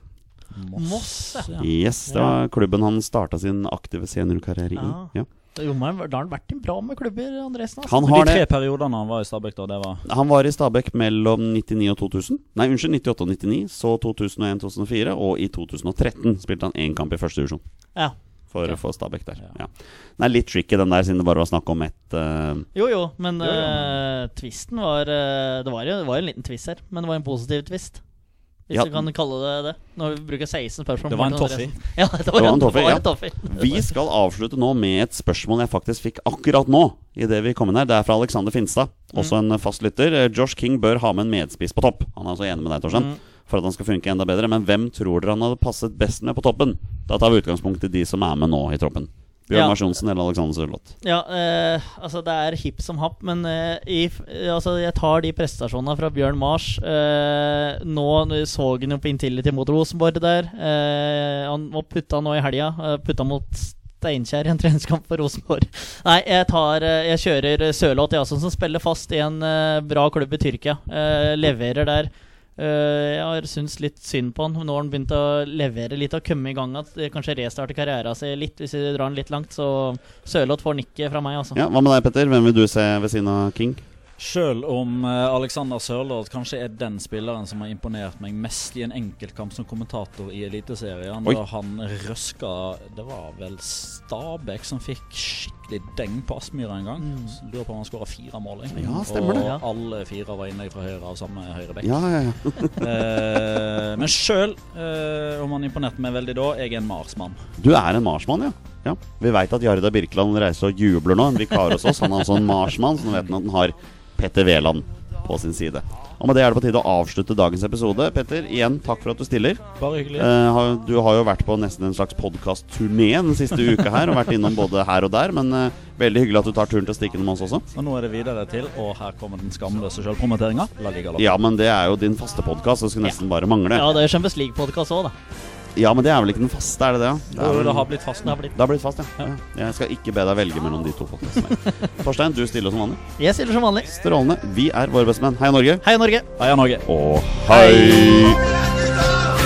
Moss, ja. Yes, det var klubben han starta sin aktive seniorkarriere i. Ja. Ja. Jo, men Da har han vært i bra med klubber, Andresen. Altså. Han har de tre det. periodene han var i Stabæk, da, det var Han var i Stabæk mellom 99 og 2000. Nei, unnskyld, 98 og 99. Så 2001-2004, og i 2013 spilte han én kamp i første divisjon Ja. for, Ok. for Stabæk der. Ja. Ja. Den er litt tricky, den der, siden det bare var snakk om ett uh... Jo, jo, men Jo, jo, eh, twisten var uh, det, var jo, det var jo en liten twist her, men det var en positiv twist. Hvis Ja. du kan kalle det det. Når vi bruker 16 spørsmål. Det var en toffee. Ja, det var, Det var en toffee, ja. en. Vi skal avslutte nå med et spørsmål jeg faktisk fikk akkurat nå. I det vi kom inn her Det er fra Alexander Finstad, også en fast lytter. Eh, Josh King bør ha med en medspiss på topp. Han er altså enig med deg, Torstein. For at han skal funke enda bedre. Men hvem tror dere han hadde passet best med på toppen? Da tar vi utgangspunkt i de som er med nå i troppen. Bjørn Ja. Mars Johnsen eller Alexander Sørloth. Ja, eh, altså det er hipp som happ, men eh, i, eh, altså jeg tar de prestasjonene fra Bjørn Mars. Eh, nå så han jo på Intility mot Rosenborg der. Eh, han må putta nå i helga. putte putta mot Steinkjer i en treningskamp for Rosenborg. Nei, jeg tar eh, Jeg kjører Sørloth, jeg også, som spiller fast i en eh, bra klubb i Tyrkia. Eh, leverer der. Eh, jeg har syntes litt synd på han. Nå har han begynt å levere litt og komme i gang igjen. Kanskje restarte karrieren sin litt, hvis vi drar han litt langt. Så Sørloth får nikket fra meg, altså. Ja, Hva med deg, Petter? Hvem vil du se ved siden av King? Sjøl om eh, Alexander Sørloth kanskje er den spilleren som har imponert meg mest i en enkeltkamp som kommentator i Eliteserien, Oi. da han røska Det var vel Stabæk som fikk skikkelig deng på Aspmyra en gang. Så Lurer på om han skåra fire mål. Ja, stemmer det. Og Ja. alle fire var inne fra høyre av samme høyre bekk. Ja, ja, ja. Eh, men sjøl, eh, om han imponerte meg veldig da, jeg er en Marsmann. Du er en marsmann, ja. Ja. Vi veit at Jarda Birkeland reiser og jubler nå. En vikar hos oss. Han er altså en marsmann, så nå vet han at han har Petter Wæland på sin side. Og med det er det på tide å avslutte dagens episode. Petter, igjen takk for at du stiller. Bare hyggelig. Eh, du har jo vært på nesten en slags podkast-turné den siste uka her, og vært innom både her og der, men eh, veldig hyggelig at du tar turen til å stikke innom oss også. Og nå er det videre til, og her kommer den skamløse sjølpromoteringa. La liga lopp. Ja, men det er jo din faste podkast, så skulle nesten bare mangle. Ja, det er Champions League-podkast òg, da. Ja, men det er vel ikke den faste, er det det? ja? Det, er Jo, vel, det har blitt fast Det har blitt det har blitt fast, ja. ja. Jeg skal ikke be deg velge mellom de to podkastene. Torstein, du stiller som vanlig. Jeg stiller som vanlig. Strålende. Vi er våre bestemenn. Heia Norge. Heia Norge! Heia Norge. Og hei!